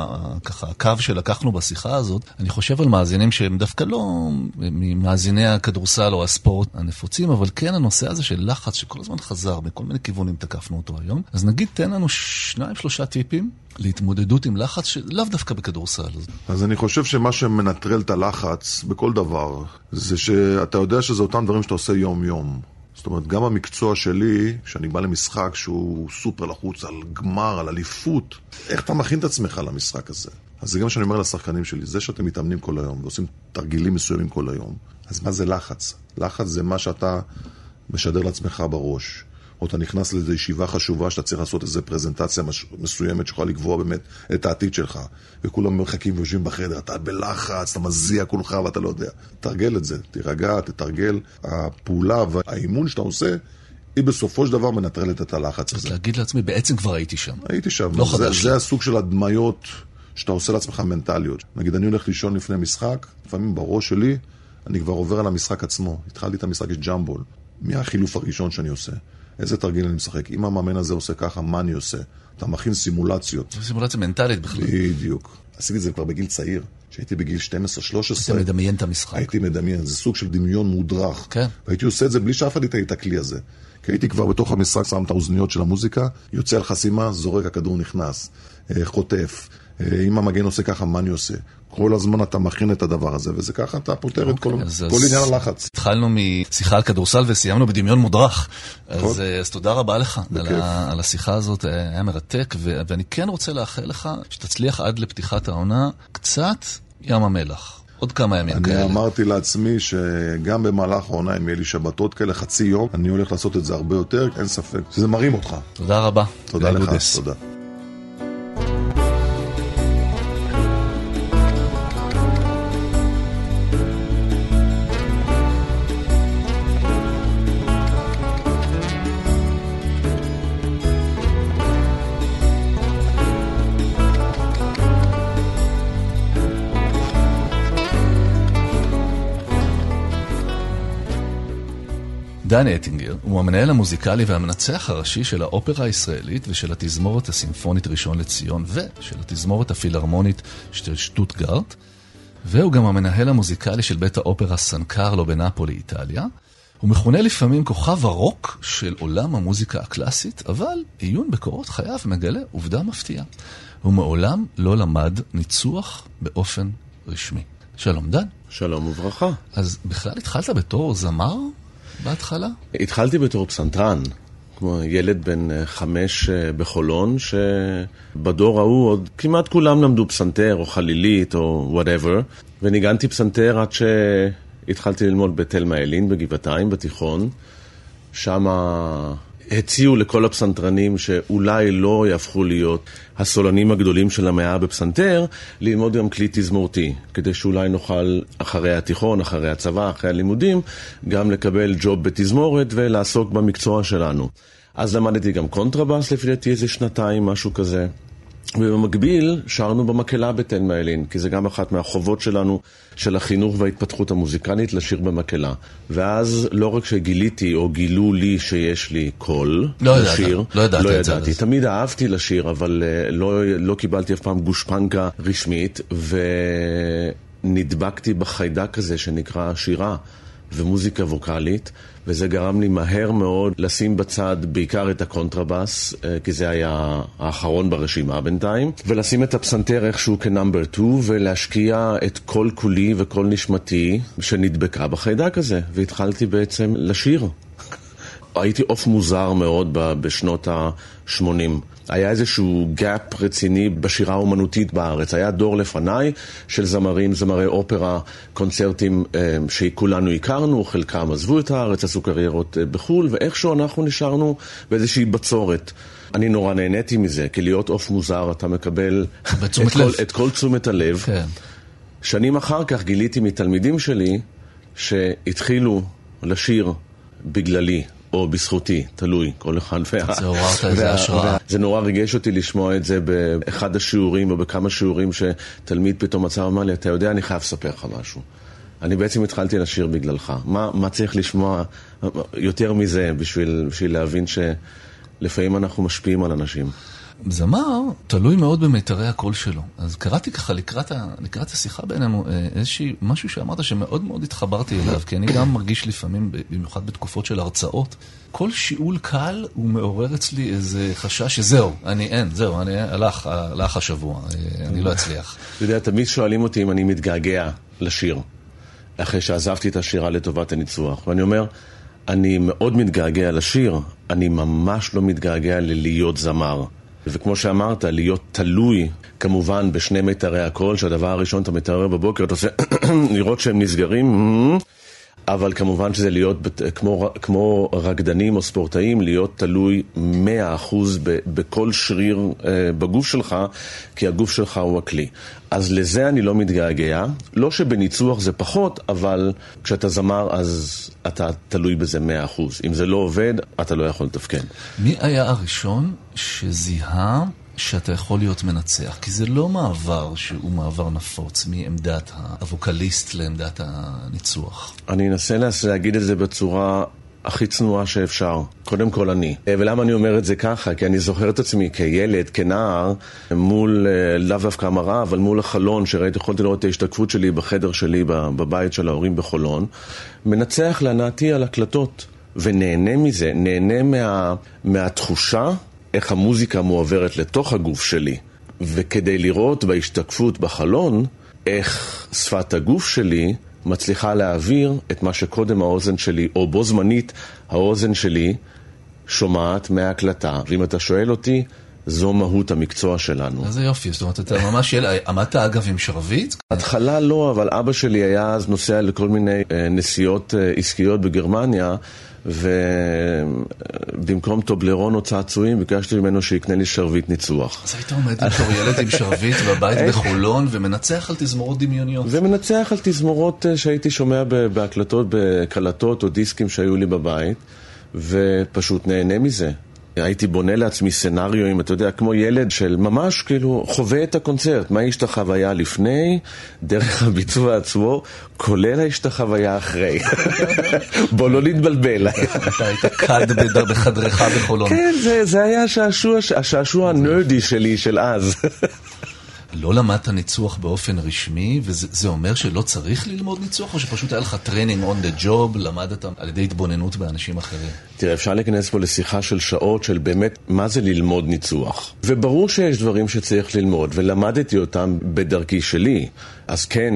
ככה הקו שלקחנו בשיחה הזאת, אני חושב על מאזינים שהם דווקא לא ממאזיני הכדורסל או הספורט הנפוצים, אבל כן הנושא הזה של לחץ שכל הזמן חזר, בכל מיני כיוונים תקפנו אותו היום. אז נגיד תן לנו שניים שלושה טיפים להתמודדות עם לחץ שלאו דווקא בכדורסל. אז אני חושב שמה שמנטרל את הלחץ בכל דבר, זה שאתה יודע שזה אותם דברים שאתה עושה יום-יום. זאת אומרת, גם המקצוע שלי, כשאני בא למשחק שהוא סופר לחוץ על גמר, על אליפות, איך אתה מכין את עצמך למשחק הזה? אז זה גם מה שאני אומר לשחקנים שלי, זה שאתם מתאמנים כל היום ועושים תרגילים מסוימים כל היום, אז מה זה לחץ? לחץ זה מה שאתה משדר לעצמך בראש. או אתה נכנס לאיזו ישיבה חשובה שאתה צריך לעשות איזו פרזנטציה מש... מסוימת שיכולה לקבוע באמת את העתיד שלך. וכולם מחכים ויושבים בחדר, אתה בלחץ, אתה מזיע כולך ואתה לא יודע. תרגל את זה, תירגע, תתרגל. הפעולה והאימון שאתה עושה, היא בסופו של דבר מנטרלת את הלחץ הזה. להגיד לעצמי, בעצם כבר הייתי שם. הייתי שם. לא זה, חדש. זה הסוג של הדמיות שאתה עושה לעצמך מנטליות. נגיד, אני הולך לישון לפני משחק, לפעמים בראש שלי, אני כבר עובר על המשחק עצמו. התחלתי את המשחק, יש ג'מבול. מי החילוף הראשון שאני עושה? איזה תרגיל אני משחק? אם המאמן הזה עושה ככה, מה אני עושה? אתה מכין סימולציות. סימולציה מנטלית בכלל. בדיוק. עשיתי את זה כבר בגיל צעיר. כשהייתי בגיל 12-13. היית מדמיין את המשחק. הייתי מדמיין, זה סוג של דמיון מודרך. כן. והייתי עושה את זה בלי שאף אחד ייתן לי את הכלי הזה. כי הייתי כבר בתוך המשחק, שם את האוזניות של המוזיקה, יוצא על חסימה, זורק, הכדור נכנס, אה, חוטף. אה, אם המגן עושה ככה, מה אני עושה? כל הזמן אתה מכין את הדבר הזה, וזה ככה אתה פותר את כל, אז- כל אז- עניין הלחץ. התחלנו משיחה על כדורסל וסיימנו בדמיון מודרך. אז, נכון. אה, אז תודה רבה לך על, בכיף. ה, על השיחה הזאת, אה, היה מרתק, ו, ואני כן רוצה לאחל לך שתצליח עד לפתיחת העונה קצת ים המלח. עוד כמה ימים אני כאלה. אמרתי לעצמי שגם במהלך העונה, אם יהיה לי שבתות כאלה, חצי יום, אני הולך לעשות את זה הרבה יותר, אין ספק. שזה מרים אותך. תודה רבה. תודה לך, גודס. תודה. דן אטינגר הוא המנהל המוזיקלי והמנצח הראשי של האופרה הישראלית ושל התזמורת הסימפונית ראשון לציון ושל התזמורת הפילהרמונית של שטוטגרט והוא גם המנהל המוזיקלי של בית האופרה סן קרלו בנפולי, איטליה. הוא מכונה לפעמים כוכב הרוק של עולם המוזיקה הקלאסית, אבל עיון בקורות חייו מגלה עובדה מפתיעה. הוא מעולם לא למד ניצוח באופן רשמי. שלום דן. שלום וברכה. אז בכלל התחלת בתור זמר בהתחלה? התחלתי בתור פסנתרן, כמו ילד בן אה, חמש אה, בחולון, שבדור ההוא עוד כמעט כולם למדו פסנתר או חלילית או whatever, וניגנתי פסנתר עד שהתחלתי ללמוד בתלמה ילין בגבעתיים בתיכון. שם הציעו לכל הפסנתרנים שאולי לא יהפכו להיות הסולנים הגדולים של המאה בפסנתר, ללמוד גם כלי תזמורתי, כדי שאולי נוכל אחרי התיכון, אחרי הצבא, אחרי הלימודים, גם לקבל ג'וב בתזמורת ולעסוק במקצוע שלנו. אז למדתי גם קונטרבאס לפי דעתי איזה שנתיים, משהו כזה. ובמקביל שרנו במקהלה בתלמה ילין, כי זה גם אחת מהחובות שלנו, של החינוך וההתפתחות המוזיקלית, לשיר במקהלה. ואז לא רק שגיליתי או גילו לי שיש לי קול לא ידעת, לשיר, לא ידעת לא ידעתי. אז. תמיד אהבתי לשיר, אבל אה, לא, לא קיבלתי אף פעם גושפנקה רשמית, ונדבקתי בחיידק הזה שנקרא שירה ומוזיקה ווקאלית, וזה גרם לי מהר מאוד לשים בצד בעיקר את הקונטרבאס, אה, כי זה היה האחרון ברשימה בינתיים, ולשים את הפסנתר איכשהו כ number 2, ולהשקיע את כל כולי וכל נשמתי שנדבקה בחיידק הזה, והתחלתי בעצם לשיר. הייתי עוף מוזר מאוד בשנות ה-80. היה איזשהו gap רציני בשירה האומנותית בארץ. היה דור לפניי של זמרים, זמרי אופרה, קונצרטים אה, שכולנו הכרנו, חלקם עזבו את הארץ, עשו קריירות אה, בחו"ל, ואיכשהו אנחנו נשארנו באיזושהי בצורת. אני נורא נהניתי מזה, כי להיות עוף מוזר אתה מקבל בתשומת את כל. את כל תשומת הלב. כן. שנים אחר כך גיליתי מתלמידים שלי שהתחילו לשיר בגללי. או בזכותי, תלוי, כל אחד וה... זה עוררת איזה השראה. זה נורא ריגש אותי לשמוע את זה באחד השיעורים או בכמה שיעורים שתלמיד פתאום מצא ואמר לי, אתה יודע, אני חייב לספר לך משהו. אני בעצם התחלתי לשיר בגללך. מה, מה צריך לשמוע יותר מזה בשביל, בשביל להבין שלפעמים אנחנו משפיעים על אנשים? זמר תלוי מאוד במיתרי הקול שלו. אז קראתי ככה לקראת, ה, לקראת השיחה בינינו אה, איזושהי, משהו שאמרת שמאוד מאוד התחברתי אליו, כי אני גם מרגיש לפעמים, במיוחד בתקופות של הרצאות, כל שיעול קל הוא מעורר אצלי איזה חשש שזהו, אני אין, זהו, אני הלך, הלך השבוע, אה, אני לא אצליח. אתה יודע, תמיד שואלים אותי אם אני מתגעגע לשיר, אחרי שעזבתי את השירה לטובת הניצוח. ואני אומר, אני מאוד מתגעגע לשיר, אני ממש לא מתגעגע ללהיות זמר. וכמו שאמרת, להיות תלוי כמובן בשני מיתרי הקול, שהדבר הראשון אתה מתערער בבוקר, אתה עושה לראות שהם נסגרים, אבל כמובן שזה להיות כמו, כמו רקדנים או ספורטאים, להיות תלוי 100% ב- בכל שריר אה, בגוף שלך, כי הגוף שלך הוא הכלי. אז לזה אני לא מתגעגע. לא שבניצוח זה פחות, אבל כשאתה זמר אז אתה תלוי בזה 100%. אם זה לא עובד, אתה לא יכול לתפקד. מי היה הראשון שזיהה שאתה יכול להיות מנצח? כי זה לא מעבר שהוא מעבר נפוץ מעמדת הווקליסט לעמדת הניצוח. אני אנסה להגיד את זה בצורה הכי צנועה שאפשר. קודם כל אני. אה, ולמה אני אומר את זה ככה? כי אני זוכר את עצמי כילד, כנער, מול, אה, לאו דווקא המראה, אבל מול החלון, שראיתי, יכולתי לראות את ההשתקפות שלי בחדר שלי, בבית של ההורים בחולון, מנצח להנאתי על הקלטות. ונהנה מזה, נהנה מה, מהתחושה איך המוזיקה מועברת לתוך הגוף שלי. וכדי לראות בהשתקפות בחלון איך שפת הגוף שלי מצליחה להעביר את מה שקודם האוזן שלי, או בו זמנית האוזן שלי, שומעת מההקלטה. ואם אתה שואל אותי, זו מהות המקצוע שלנו. איזה יופי, זאת אומרת, אתה ממש עמדת אגב עם שרביט? התחלה לא, אבל אבא שלי היה אז נוסע לכל מיני אה, נסיעות אה, עסקיות בגרמניה. ובמקום טובלרון או צעצועים ביקשתי ממנו שיקנה לי שרביט ניצוח. אז היית עומד בתור ילד עם שרביט בבית בחולון ומנצח על תזמורות דמיוניות. ומנצח על תזמורות אה, שהייתי שומע בהקלטות, בקלטות או דיסקים שהיו לי בבית, ופשוט נהנה מזה. הייתי בונה לעצמי scenario, אם אתה יודע, כמו ילד של ממש כאילו חווה את הקונצרט. מה יש את החוויה לפני, דרך הביצוע עצמו, כולל יש את החוויה אחרי. בוא לא נתבלבל. אתה היית לבד בחדרך בחולון. כן, זה היה השעשוע הנרדי שלי של אז. לא למדת ניצוח באופן רשמי, וזה אומר שלא צריך ללמוד ניצוח, או שפשוט היה לך training on the job, למדת על ידי התבוננות באנשים אחרים? תראה, אפשר להיכנס פה לשיחה של שעות של באמת, מה זה ללמוד ניצוח? וברור שיש דברים שצריך ללמוד, ולמדתי אותם בדרכי שלי. אז כן,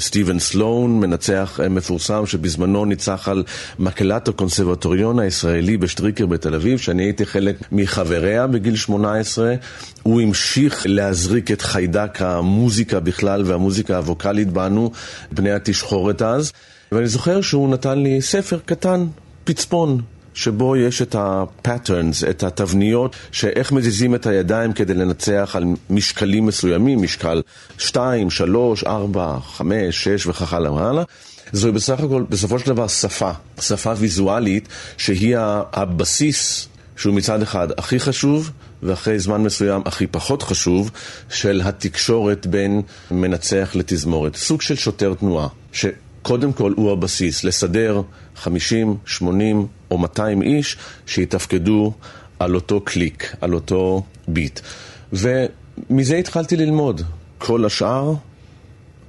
סטיבן סלון, מנצח אה, מפורסם שבזמנו ניצח על מקהלת הקונסרבטוריון הישראלי בשטריקר בתל אביב, שאני הייתי חלק מחבריה בגיל 18. הוא המשיך להזריק את חיידק המוזיקה בכלל והמוזיקה הווקאלית בנו, בני התשחורת אז. ואני זוכר שהוא נתן לי ספר קטן, פצפון, שבו יש את ה-patterns, את התבניות, שאיך מזיזים את הידיים כדי לנצח על משקלים מסוימים, משקל 2, 3, 4, 5, 6 וכך הלאה והלאה. זוהי בסך הכל, בסופו של דבר, שפה, שפה ויזואלית, שהיא הבסיס שהוא מצד אחד הכי חשוב, ואחרי זמן מסוים הכי פחות חשוב, של התקשורת בין מנצח לתזמורת. סוג של שוטר תנועה, שקודם כל הוא הבסיס, לסדר 50, 80 או 200 איש שיתפקדו על אותו קליק, על אותו ביט. ומזה התחלתי ללמוד. כל השאר,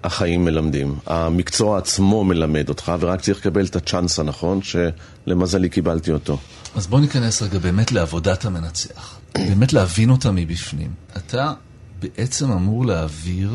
החיים מלמדים. המקצוע עצמו מלמד אותך, ורק צריך לקבל את הצ'אנס הנכון, שלמזלי קיבלתי אותו. אז בוא ניכנס רגע באמת לעבודת המנצח. באמת להבין אותה מבפנים. אתה בעצם אמור להעביר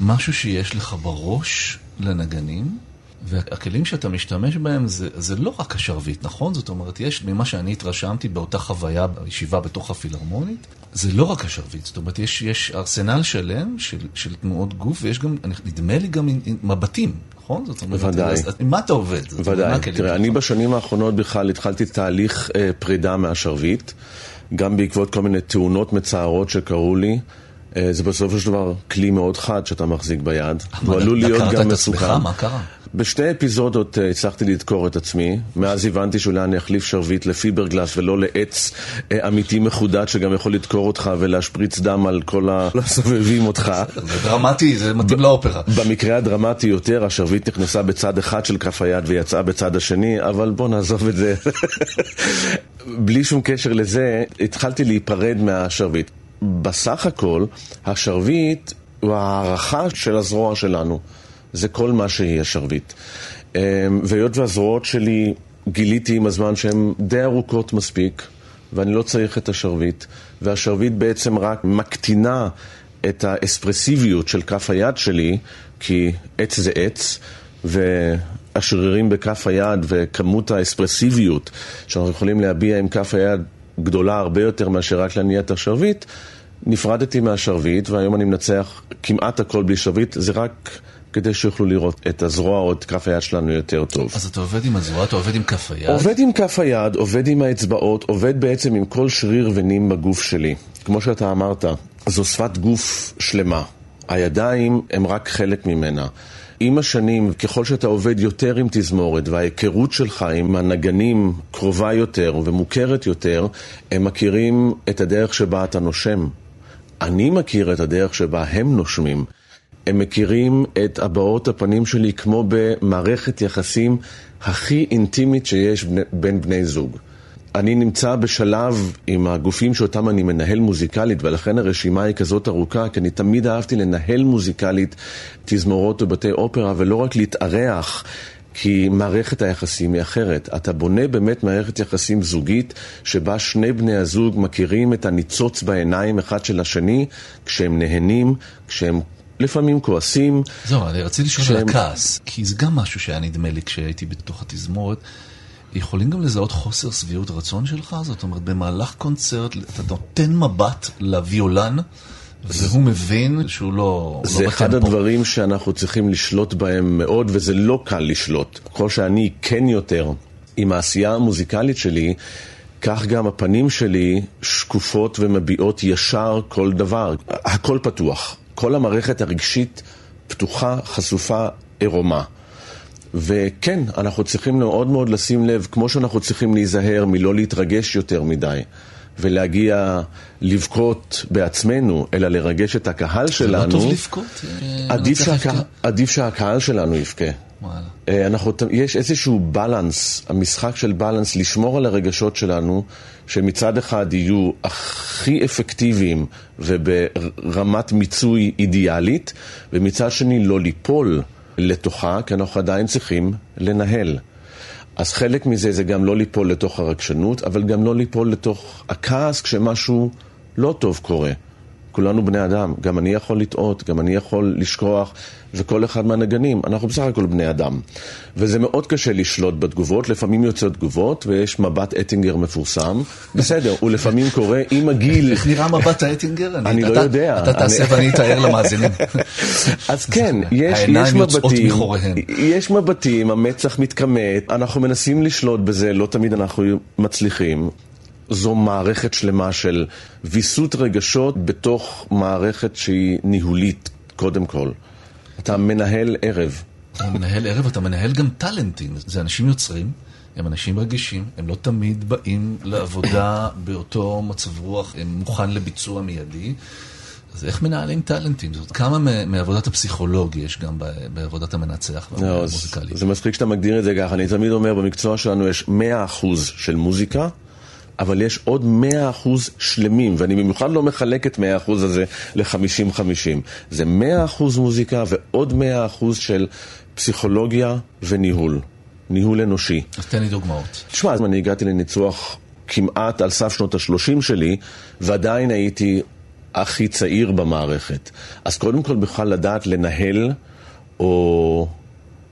משהו שיש לך בראש לנגנים, והכלים שאתה משתמש בהם זה, זה לא רק השרביט, נכון? זאת אומרת, יש, ממה שאני התרשמתי באותה חוויה בישיבה בתוך הפילהרמונית, זה לא רק השרביט, זאת אומרת, יש, יש ארסנל שלם של, של תנועות גוף, ויש גם, נדמה לי גם מבטים, נכון? זאת אומרת, ודאי. אז עם מה אתה עובד? ודאי. תראה, אני בשנים האחרונות בכלל התחלתי תהליך אה, פרידה מהשרביט, גם בעקבות כל מיני תאונות מצערות שקרו לי. אה, זה בסופו של דבר כלי מאוד חד שאתה מחזיק ביד. הוא עלול להיות גם מסוכן. מה קרה? בשתי אפיזודות uh, הצלחתי לדקור את עצמי, מאז הבנתי שאולי אני אחליף שרביט לפיברגלס ולא לעץ uh, אמיתי מחודד שגם יכול לדקור אותך ולהשפריץ דם על כל הסובבים אותך. זה דרמטי, זה מתאים לאופרה. במקרה הדרמטי יותר, השרביט נכנסה בצד אחד של כף היד ויצאה בצד השני, אבל בוא נעזוב את זה. בלי שום קשר לזה, התחלתי להיפרד מהשרביט. בסך הכל, השרביט הוא הערכה של הזרוע שלנו. זה כל מה שהיא השרביט. אמ, והיות והזרועות שלי גיליתי עם הזמן שהן די ארוכות מספיק, ואני לא צריך את השרביט, והשרביט בעצם רק מקטינה את האספרסיביות של כף היד שלי, כי עץ זה עץ, והשרירים בכף היד וכמות האספרסיביות שאנחנו יכולים להביע עם כף היד גדולה הרבה יותר מאשר רק להניע את השרביט, נפרדתי מהשרביט, והיום אני מנצח כמעט הכל בלי שרביט, זה רק כדי שיוכלו לראות את הזרוע או את כף היד שלנו יותר טוב. אז אתה עובד עם הזרוע, אתה עובד עם כף היד? עובד עם כף היד, עובד עם האצבעות, עובד בעצם עם כל שריר ונים בגוף שלי. כמו שאתה אמרת, זו שפת גוף שלמה. הידיים הם רק חלק ממנה. עם השנים, ככל שאתה עובד יותר עם תזמורת וההיכרות שלך עם הנגנים קרובה יותר ומוכרת יותר, הם מכירים את הדרך שבה אתה נושם. אני מכיר את הדרך שבה הם נושמים. הם מכירים את הבעות הפנים שלי כמו במערכת יחסים הכי אינטימית שיש בין בני זוג. אני נמצא בשלב עם הגופים שאותם אני מנהל מוזיקלית, ולכן הרשימה היא כזאת ארוכה, כי אני תמיד אהבתי לנהל מוזיקלית תזמורות ובתי אופרה, ולא רק להתארח. כי מערכת היחסים היא אחרת. אתה בונה באמת מערכת יחסים זוגית שבה שני בני הזוג מכירים את הניצוץ בעיניים אחד של השני כשהם נהנים, כשהם לפעמים כועסים. זהו, אני רציתי לשאול כשהם... על הכעס, כי זה גם משהו שהיה נדמה לי כשהייתי בתוך התזמורת. יכולים גם לזהות חוסר שביעות רצון שלך? זאת אומרת, במהלך קונצרט אתה נותן מבט לוויולן, והוא מבין שהוא לא, זה לא אחד הדברים שאנחנו צריכים לשלוט בהם מאוד, וזה לא קל לשלוט. ככל שאני כן יותר עם העשייה המוזיקלית שלי, כך גם הפנים שלי שקופות ומביעות ישר כל דבר. הכל פתוח. כל המערכת הרגשית פתוחה, חשופה, עירומה. וכן, אנחנו צריכים מאוד מאוד לשים לב, כמו שאנחנו צריכים להיזהר מלא להתרגש יותר מדי. ולהגיע לבכות בעצמנו, אלא לרגש את הקהל שלנו. זה לא טוב לבכות? אה, עדיף, שהקה... עדיף שהקהל שלנו יבכה. אה, אנחנו, יש איזשהו בלנס, המשחק של בלנס, לשמור על הרגשות שלנו, שמצד אחד יהיו הכי אפקטיביים וברמת מיצוי אידיאלית, ומצד שני לא ליפול לתוכה, כי אנחנו עדיין צריכים לנהל. אז חלק מזה זה גם לא ליפול לתוך הרגשנות, אבל גם לא ליפול לתוך הכעס כשמשהו לא טוב קורה. כולנו בני אדם, גם אני יכול לטעות, גם אני יכול לשכוח, וכל אחד מהנגנים, אנחנו בסך הכל בני אדם. וזה מאוד קשה לשלוט בתגובות, לפעמים יוצאות תגובות, ויש מבט אטינגר מפורסם, בסדר, הוא לפעמים קורה עם הגיל. איך נראה מבט האטינגר? אני לא יודע. אתה תעשה ואני אתאר למאזינים. אז כן, יש מבטים, יש מבטים, המצח מתכמת, אנחנו מנסים לשלוט בזה, לא תמיד אנחנו מצליחים. זו מערכת שלמה של ויסות רגשות בתוך מערכת שהיא ניהולית, קודם כל. אתה מנהל ערב. אתה מנהל ערב, אתה מנהל גם טאלנטים. זה אנשים יוצרים, הם אנשים רגישים, הם לא תמיד באים לעבודה באותו מצב רוח, הם מוכן לביצוע מיידי. אז איך מנהלים טאלנטים? זאת כמה מעבודת הפסיכולוג יש גם בעבודת המנצח והמוזיקלי? לא, זה מצחיק שאתה מגדיר את זה ככה. אני תמיד אומר, במקצוע שלנו יש 100% של מוזיקה. אבל יש עוד 100% שלמים, ואני במיוחד לא מחלק את 100% הזה ל-50-50. זה 100% מוזיקה ועוד 100% של פסיכולוגיה וניהול. ניהול אנושי. אז תן לי דוגמאות. תשמע, אני הגעתי לניצוח כמעט על סף שנות ה-30 שלי, ועדיין הייתי הכי צעיר במערכת. אז קודם כל בכלל לדעת לנהל, או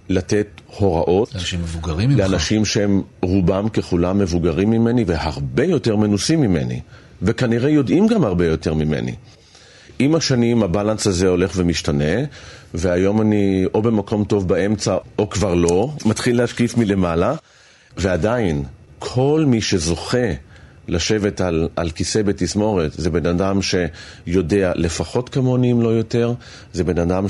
לתת הוראות. לאנשים מבוגרים. לאנשים שהם רובם ככולם מבוגרים ממני והרבה יותר מנוסים ממני. וכנראה יודעים גם הרבה יותר ממני. עם השנים הבלנס הזה הולך ומשתנה, והיום אני או במקום טוב באמצע או כבר לא, מתחיל להשקיף מלמעלה, ועדיין, כל מי שזוכה לשבת על, על כיסא בתזמורת. זה בן אדם שיודע לפחות כמוני, אם לא יותר. זה בן אדם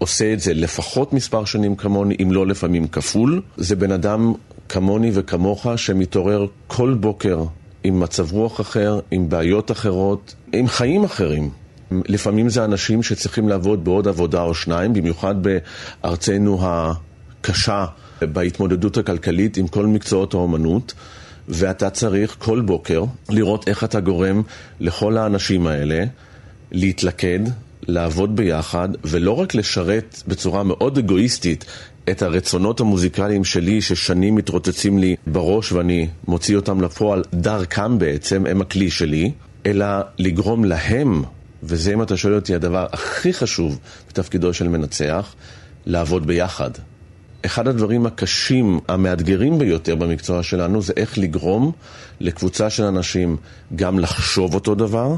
שעושה את זה לפחות מספר שנים כמוני, אם לא לפעמים כפול. זה בן אדם כמוני וכמוך שמתעורר כל בוקר עם מצב רוח אחר, עם בעיות אחרות, עם חיים אחרים. לפעמים זה אנשים שצריכים לעבוד בעוד עבודה או שניים, במיוחד בארצנו הקשה, בהתמודדות הכלכלית עם כל מקצועות האומנות. ואתה צריך כל בוקר לראות איך אתה גורם לכל האנשים האלה להתלכד, לעבוד ביחד, ולא רק לשרת בצורה מאוד אגואיסטית את הרצונות המוזיקליים שלי, ששנים מתרוצצים לי בראש ואני מוציא אותם לפועל דרכם בעצם, הם הכלי שלי, אלא לגרום להם, וזה אם אתה שואל אותי הדבר הכי חשוב בתפקידו של מנצח, לעבוד ביחד. אחד הדברים הקשים, המאתגרים ביותר במקצוע שלנו, זה איך לגרום לקבוצה של אנשים גם לחשוב אותו דבר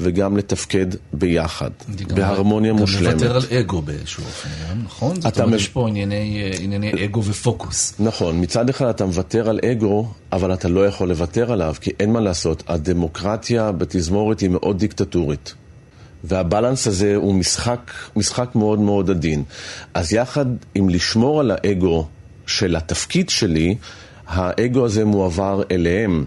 וגם לתפקד ביחד, בהרמוניה גם מושלמת. גם לוותר על אגו באיזשהו אופן, נכון? זאת אומרת, יש פה ענייני, ענייני אגו ופוקוס. נכון, מצד אחד אתה מוותר על אגו, אבל אתה לא יכול לוותר עליו, כי אין מה לעשות, הדמוקרטיה בתזמורת היא מאוד דיקטטורית. והבלנס הזה הוא משחק, משחק מאוד מאוד עדין. אז יחד עם לשמור על האגו של התפקיד שלי, האגו הזה מועבר אליהם.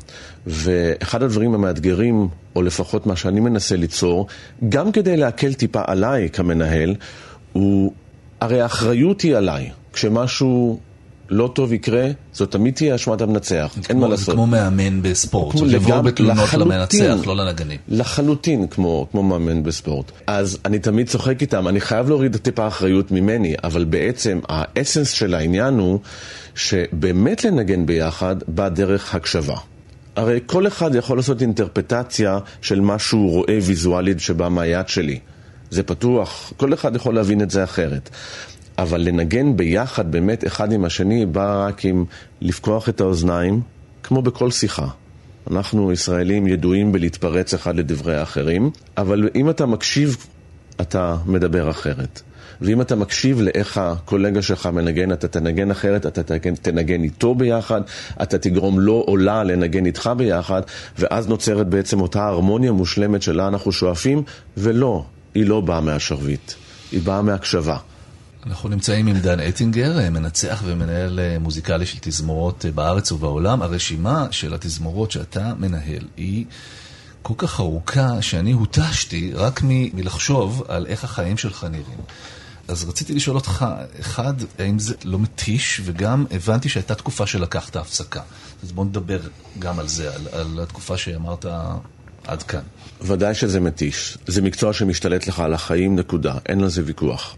ואחד הדברים המאתגרים, או לפחות מה שאני מנסה ליצור, גם כדי להקל טיפה עליי כמנהל, הוא, הרי האחריות היא עליי. כשמשהו לא טוב יקרה, זאת תמיד תהיה אשמת המנצח, אין מה לעשות. כמו מאמן בספורט, כמו זאת לבוא בתלונות. למנצח, לא לנגנים. לחלוטין כמו, כמו מאמן בספורט. אז אני תמיד צוחק איתם, אני חייב להוריד את טיפה האחריות ממני, אבל בעצם האסנס של העניין הוא שבאמת לנגן ביחד בא דרך הקשבה. הרי כל אחד יכול לעשות אינטרפטציה של מה שהוא רואה ויזואלית שבא מהיד שלי. זה פתוח, כל אחד יכול להבין את זה אחרת. אבל לנגן ביחד באמת אחד עם השני בא רק עם לפקוח את האוזניים, כמו בכל שיחה. אנחנו ישראלים ידועים בלהתפרץ אחד לדברי האחרים, אבל אם אתה מקשיב, אתה מדבר אחרת. ואם אתה מקשיב לאיך הקולגה שלך מנגן, אתה תנגן אחרת, אתה תנגן, תנגן איתו ביחד, אתה תגרום לו או לה לנגן איתך ביחד, ואז נוצרת בעצם אותה הרמוניה מושלמת שלה אנחנו שואפים, ולא, היא לא באה מהשרביט, היא באה מהקשבה. אנחנו נמצאים עם דן אטינגר, מנצח ומנהל אה, מוזיקלי של תזמורות אה, בארץ ובעולם. הרשימה של התזמורות שאתה מנהל היא כל כך ארוכה שאני הותשתי רק מ- מלחשוב על איך החיים שלך נראים. אז רציתי לשאול אותך, אחד, האם זה לא מתיש, וגם הבנתי שהייתה תקופה שלקחת הפסקה. אז בוא נדבר גם על זה, על, על התקופה שאמרת עד כאן. ודאי שזה מתיש. זה מקצוע שמשתלט לך על החיים, נקודה. אין על זה ויכוח.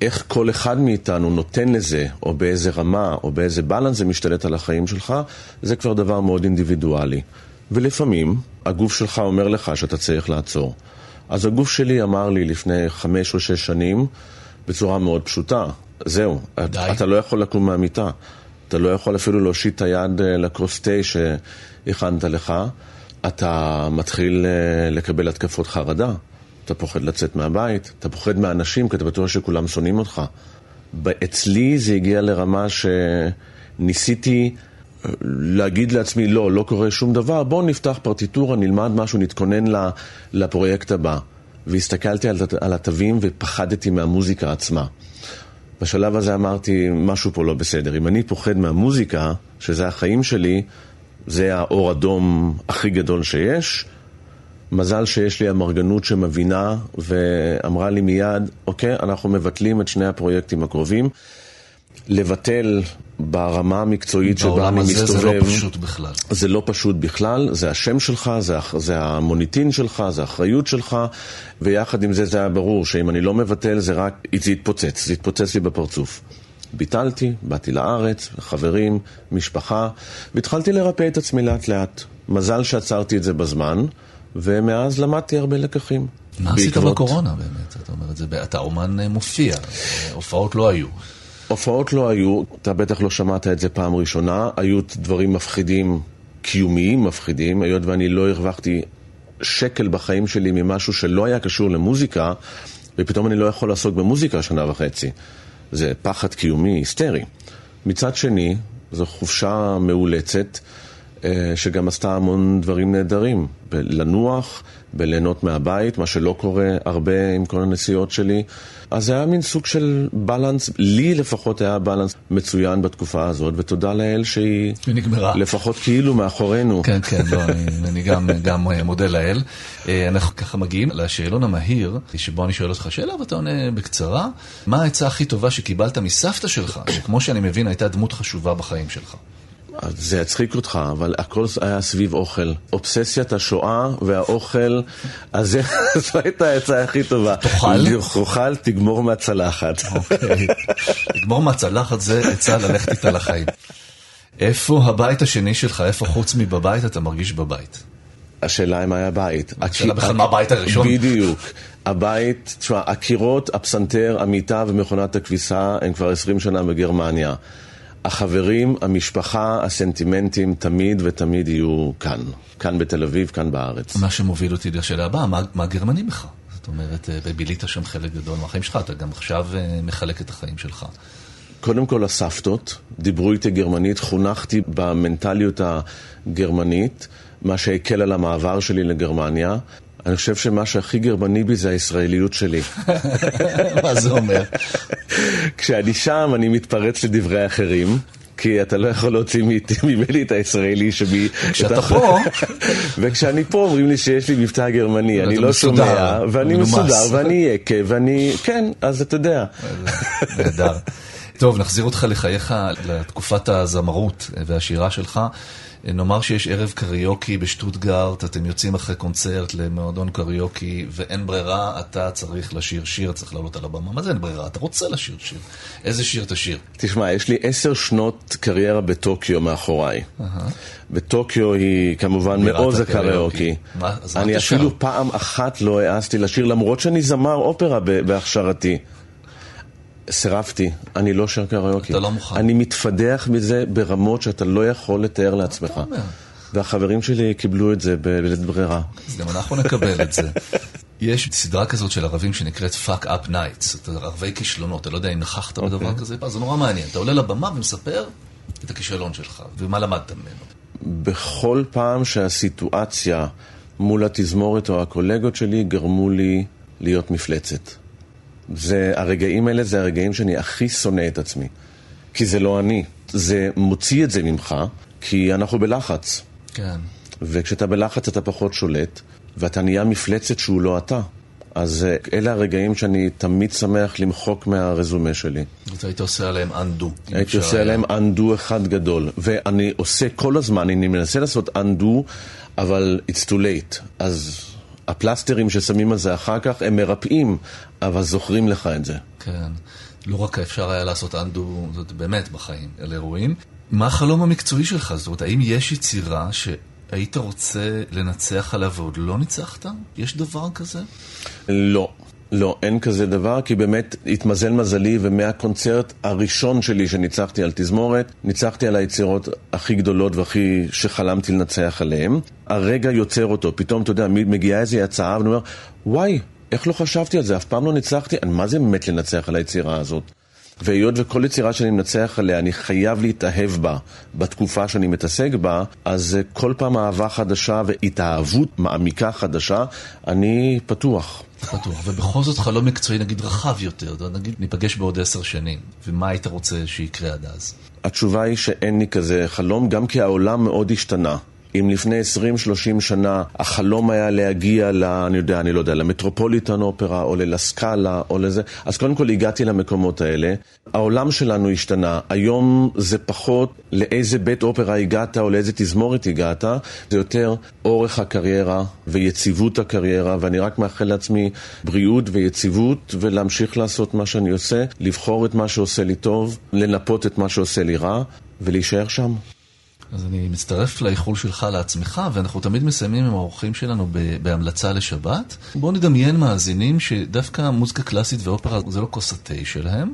איך כל אחד מאיתנו נותן לזה, או באיזה רמה, או באיזה בלנס זה משתלט על החיים שלך, זה כבר דבר מאוד אינדיבידואלי. ולפעמים, הגוף שלך אומר לך שאתה צריך לעצור. אז הגוף שלי אמר לי לפני חמש או שש שנים, בצורה מאוד פשוטה, זהו, די. אתה לא יכול לקום מהמיטה. אתה לא יכול אפילו להושיט את היד אה, לכוס תה שהכנת לך. אתה מתחיל אה, לקבל התקפות חרדה. אתה פוחד לצאת מהבית, אתה פוחד מהאנשים, כי אתה בטוח שכולם שונאים אותך. אצלי זה הגיע לרמה שניסיתי אה, להגיד לעצמי, לא, לא קורה שום דבר, בואו נפתח פרטיטורה, נלמד משהו, נתכונן לפרויקט הבא. והסתכלתי על, על התווים ופחדתי מהמוזיקה עצמה. בשלב הזה אמרתי, משהו פה לא בסדר. אם אני פוחד מהמוזיקה, שזה החיים שלי, זה האור אדום הכי גדול שיש. מזל שיש לי אמרגנות שמבינה ואמרה לי מיד, אוקיי, אנחנו מבטלים את שני הפרויקטים הקרובים. לבטל ברמה המקצועית שבה בעולם אני הזה מסתובב. זה לא פשוט בכלל. זה לא פשוט בכלל, זה השם שלך, זה, זה המוניטין שלך, זה האחריות שלך, ויחד עם זה זה היה ברור שאם אני לא מבטל זה רק, זה יתפוצץ, זה יתפוצץ לי בפרצוף. ביטלתי, באתי לארץ, חברים, משפחה, והתחלתי לרפא את עצמי לאט לאט. מזל שעצרתי את זה בזמן, ומאז למדתי הרבה לקחים. מה עשית בעקבות- בקורונה באמת? אתה אומר את זה, אתה אומן אה, מופיע, הופעות לא היו. הופעות לא היו, אתה בטח לא שמעת את זה פעם ראשונה, היו דברים מפחידים, קיומיים מפחידים, היות ואני לא הרווחתי שקל בחיים שלי ממשהו שלא היה קשור למוזיקה, ופתאום אני לא יכול לעסוק במוזיקה שנה וחצי. זה פחד קיומי היסטרי. מצד שני, זו חופשה מאולצת, שגם עשתה המון דברים נהדרים. בלנוח, בליהנות מהבית, מה שלא קורה הרבה עם כל הנסיעות שלי. אז זה היה מין סוג של בלנס, לי לפחות היה בלנס מצוין בתקופה הזאת, ותודה לאל שהיא היא נגמרה. לפחות כאילו מאחורינו. כן, כן, לא, אני, אני גם, גם אה, מודה לאל. אה, אנחנו ככה מגיעים לשאלון המהיר, שבו אני שואל אותך שאלה ואתה עונה בקצרה. מה העצה הכי טובה שקיבלת מסבתא שלך, שכמו שאני מבין הייתה דמות חשובה בחיים שלך? זה יצחיק אותך, אבל הכל היה סביב אוכל. אובססיית השואה והאוכל, אז זו הייתה העצה הכי טובה. תאכל? תאכל, תגמור מהצלחת. אוקיי. לגמור מהצלחת זה עצה ללכת איתה לחיים. איפה הבית השני שלך, איפה חוץ מבבית אתה מרגיש בבית? השאלה אם היה בית. השאלה בכלל מה הבית הראשון? בדיוק. הבית, תשמע, הקירות, הפסנתר, המיטה ומכונת הכביסה הם כבר 20 שנה בגרמניה. החברים, המשפחה, הסנטימנטים תמיד ותמיד יהיו כאן. כאן בתל אביב, כאן בארץ. מה שמוביל אותי לשאלה הבאה, מה, מה גרמני בך? זאת אומרת, אה, בילית שם חלק גדול מהחיים שלך, אתה גם עכשיו אה, מחלק את החיים שלך. קודם כל הסבתות, דיברו איתי גרמנית, חונכתי במנטליות הגרמנית, מה שהקל על המעבר שלי לגרמניה. אני חושב שמה שהכי גרמני בי זה הישראליות שלי. מה זה אומר? כשאני שם אני מתפרץ לדברי אחרים, כי אתה לא יכול להוציא ממני את הישראלי שמי... כשאתה פה... וכשאני פה אומרים לי שיש לי מבטא גרמני, אני לא שומע, ואני מסודר, ואני יקה, ואני... כן, אז אתה יודע. נהדר. טוב, נחזיר אותך לחייך לתקופת הזמרות והשירה שלך. נאמר שיש ערב קריוקי בשטוטגארט, אתם יוצאים אחרי קונצרט למועדון קריוקי, ואין ברירה, אתה צריך לשיר שיר, צריך לעלות על הבמה. מה זה אין ברירה? אתה רוצה לשיר שיר. איזה שיר תשיר? תשמע, יש לי עשר שנות קריירה בטוקיו מאחוריי. וטוקיו היא כמובן מעוז הקריוקי. אני אפילו פעם אחת לא העזתי לשיר, למרות שאני זמר אופרה בהכשרתי. סירבתי, אני לא שר קריוקי. אתה לא מוכן. אני מתפדח מזה ברמות שאתה לא יכול לתאר לעצמך. והחברים שלי קיבלו את זה בלית ברירה. אז גם אנחנו נקבל את זה. יש סדרה כזאת של ערבים שנקראת Fuck Up Nights, ערבי כישלונות, אתה לא יודע אם נכחת בדבר אוקיי. כזה, זה נורא מעניין. אתה עולה לבמה ומספר את הכישלון שלך, ומה למדת ממנו. בכל פעם שהסיטואציה מול התזמורת או הקולגות שלי גרמו לי להיות מפלצת. זה, הרגעים האלה זה הרגעים שאני הכי שונא את עצמי. כי זה לא אני. זה מוציא את זה ממך, כי אנחנו בלחץ. כן. וכשאתה בלחץ אתה פחות שולט, ואתה נהיה מפלצת שהוא לא אתה. אז אה, אלה הרגעים שאני תמיד שמח למחוק מהרזומה שלי. אז היית עושה עליהם undo. הייתי עושה עליהם undo אחד גדול. ואני עושה כל הזמן, אני מנסה לעשות undo, אבל it's too late. אז הפלסטרים ששמים על זה אחר כך, הם מרפאים, אבל זוכרים לך את זה. כן. לא רק אפשר היה לעשות אנדו, זאת באמת בחיים, על אירועים. מה החלום המקצועי שלך? זאת אומרת, האם יש יצירה שהיית רוצה לנצח עליה ועוד לא ניצחת? יש דבר כזה? לא. לא, אין כזה דבר, כי באמת התמזל מזלי, ומהקונצרט הראשון שלי שניצחתי על תזמורת, ניצחתי על היצירות הכי גדולות והכי שחלמתי לנצח עליהן. הרגע יוצר אותו, פתאום, אתה יודע, מגיעה איזו הצעה, ואני אומר, וואי, איך לא חשבתי על זה? אף פעם לא ניצחתי, מה זה באמת לנצח על היצירה הזאת? והיות וכל יצירה שאני מנצח עליה, אני חייב להתאהב בה בתקופה שאני מתעסק בה, אז כל פעם אהבה חדשה והתאהבות מעמיקה חדשה, אני פתוח. פתוח, ובכל זאת חלום מקצועי נגיד רחב יותר, נגיד ניפגש בעוד עשר שנים, ומה היית רוצה שיקרה עד אז? התשובה היא שאין לי כזה חלום, גם כי העולם מאוד השתנה. אם לפני 20-30 שנה החלום היה להגיע ל... אני יודע, אני לא יודע, למטרופוליטן אופרה או ללסקאלה או לזה, אז קודם כל הגעתי למקומות האלה. העולם שלנו השתנה. היום זה פחות לאיזה בית אופרה הגעת או לאיזה תזמורת הגעת, זה יותר אורך הקריירה ויציבות הקריירה, ואני רק מאחל לעצמי בריאות ויציבות ולהמשיך לעשות מה שאני עושה, לבחור את מה שעושה לי טוב, לנפות את מה שעושה לי רע ולהישאר שם. אז אני מצטרף לאיחול שלך לעצמך, ואנחנו תמיד מסיימים עם האורחים שלנו בהמלצה לשבת. בואו נדמיין מאזינים שדווקא מוזיקה קלאסית ואופרה זה לא כוס התה שלהם,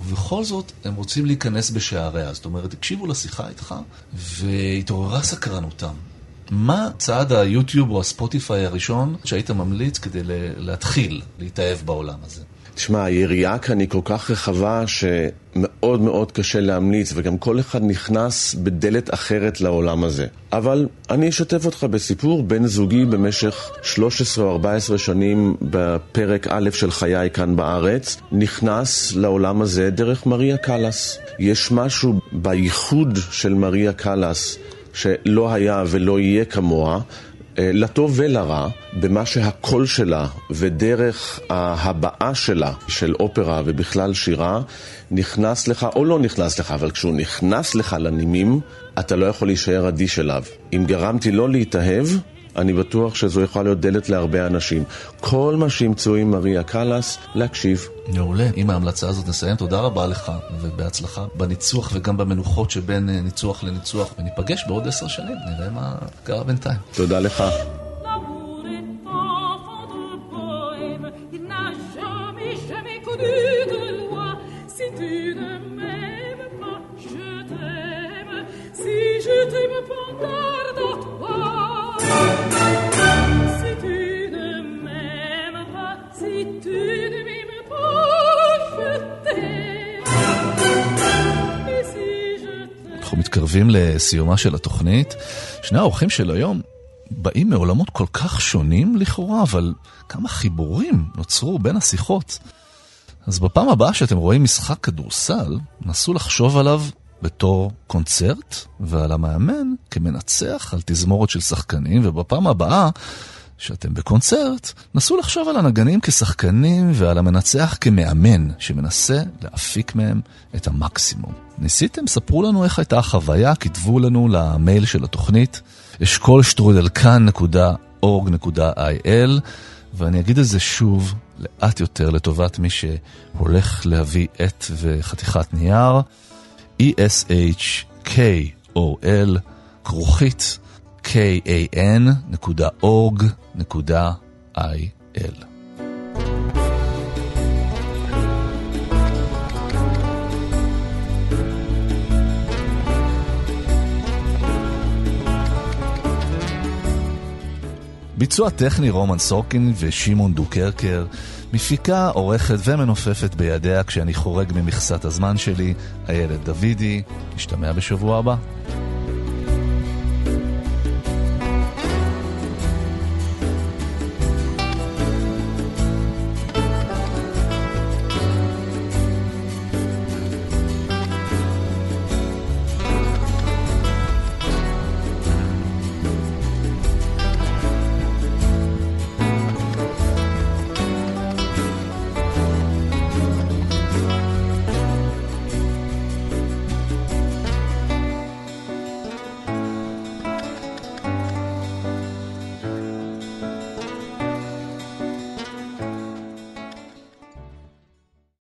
ובכל זאת הם רוצים להיכנס בשעריה. זאת אומרת, הקשיבו לשיחה איתך, והתעוררה סקרנותם. מה צעד היוטיוב או הספוטיפיי הראשון שהיית ממליץ כדי להתחיל להתאהב בעולם הזה? תשמע, היריעה כאן היא כל כך רחבה שמאוד מאוד קשה להמליץ, וגם כל אחד נכנס בדלת אחרת לעולם הזה. אבל אני אשתף אותך בסיפור בן זוגי במשך 13 או 14 שנים בפרק א' של חיי כאן בארץ, נכנס לעולם הזה דרך מריה קלאס. יש משהו בייחוד של מריה קלאס שלא היה ולא יהיה כמוה. אה, לטוב ולרע, במה שהקול שלה ודרך ההבעה שלה של אופרה ובכלל שירה נכנס לך, או לא נכנס לך, אבל כשהוא נכנס לך לנימים, אתה לא יכול להישאר אדיש אליו. אם גרמתי לא להתאהב, אני בטוח שזו יכולה להיות דלת להרבה אנשים. כל מה שימצאו עם מריה קלאס, להקשיב. מעולה. עם ההמלצה הזאת נסיים. תודה רבה לך, ובהצלחה בניצוח וגם במנוחות שבין אה, ניצוח לניצוח. וניפגש בעוד עשר שנים, נראה מה קרה בינתיים. תודה לך. אנחנו מתקרבים לסיומה של התוכנית. שני האורחים של היום באים מעולמות כל כך שונים לכאורה, אבל כמה חיבורים נוצרו בין השיחות. אז בפעם הבאה שאתם רואים משחק כדורסל, נסו לחשוב עליו בתור קונצרט, ועל המאמן כמנצח על תזמורת של שחקנים, ובפעם הבאה שאתם בקונצרט, נסו לחשוב על הנגנים כשחקנים ועל המנצח כמאמן, שמנסה להפיק מהם את המקסימום. ניסיתם? ספרו לנו איך הייתה החוויה, כתבו לנו למייל של התוכנית, אשכול שטרודלקן.org.il, ואני אגיד את זה שוב, לאט יותר, לטובת מי שהולך להביא עט וחתיכת נייר, e-s-h-k-o-l, כרוכית kan.org.il. ביצוע טכני רומן סורקין ושמעון דוקרקר, מפיקה, עורכת ומנופפת בידיה כשאני חורג ממכסת הזמן שלי, איילת דוידי, נשתמע בשבוע הבא.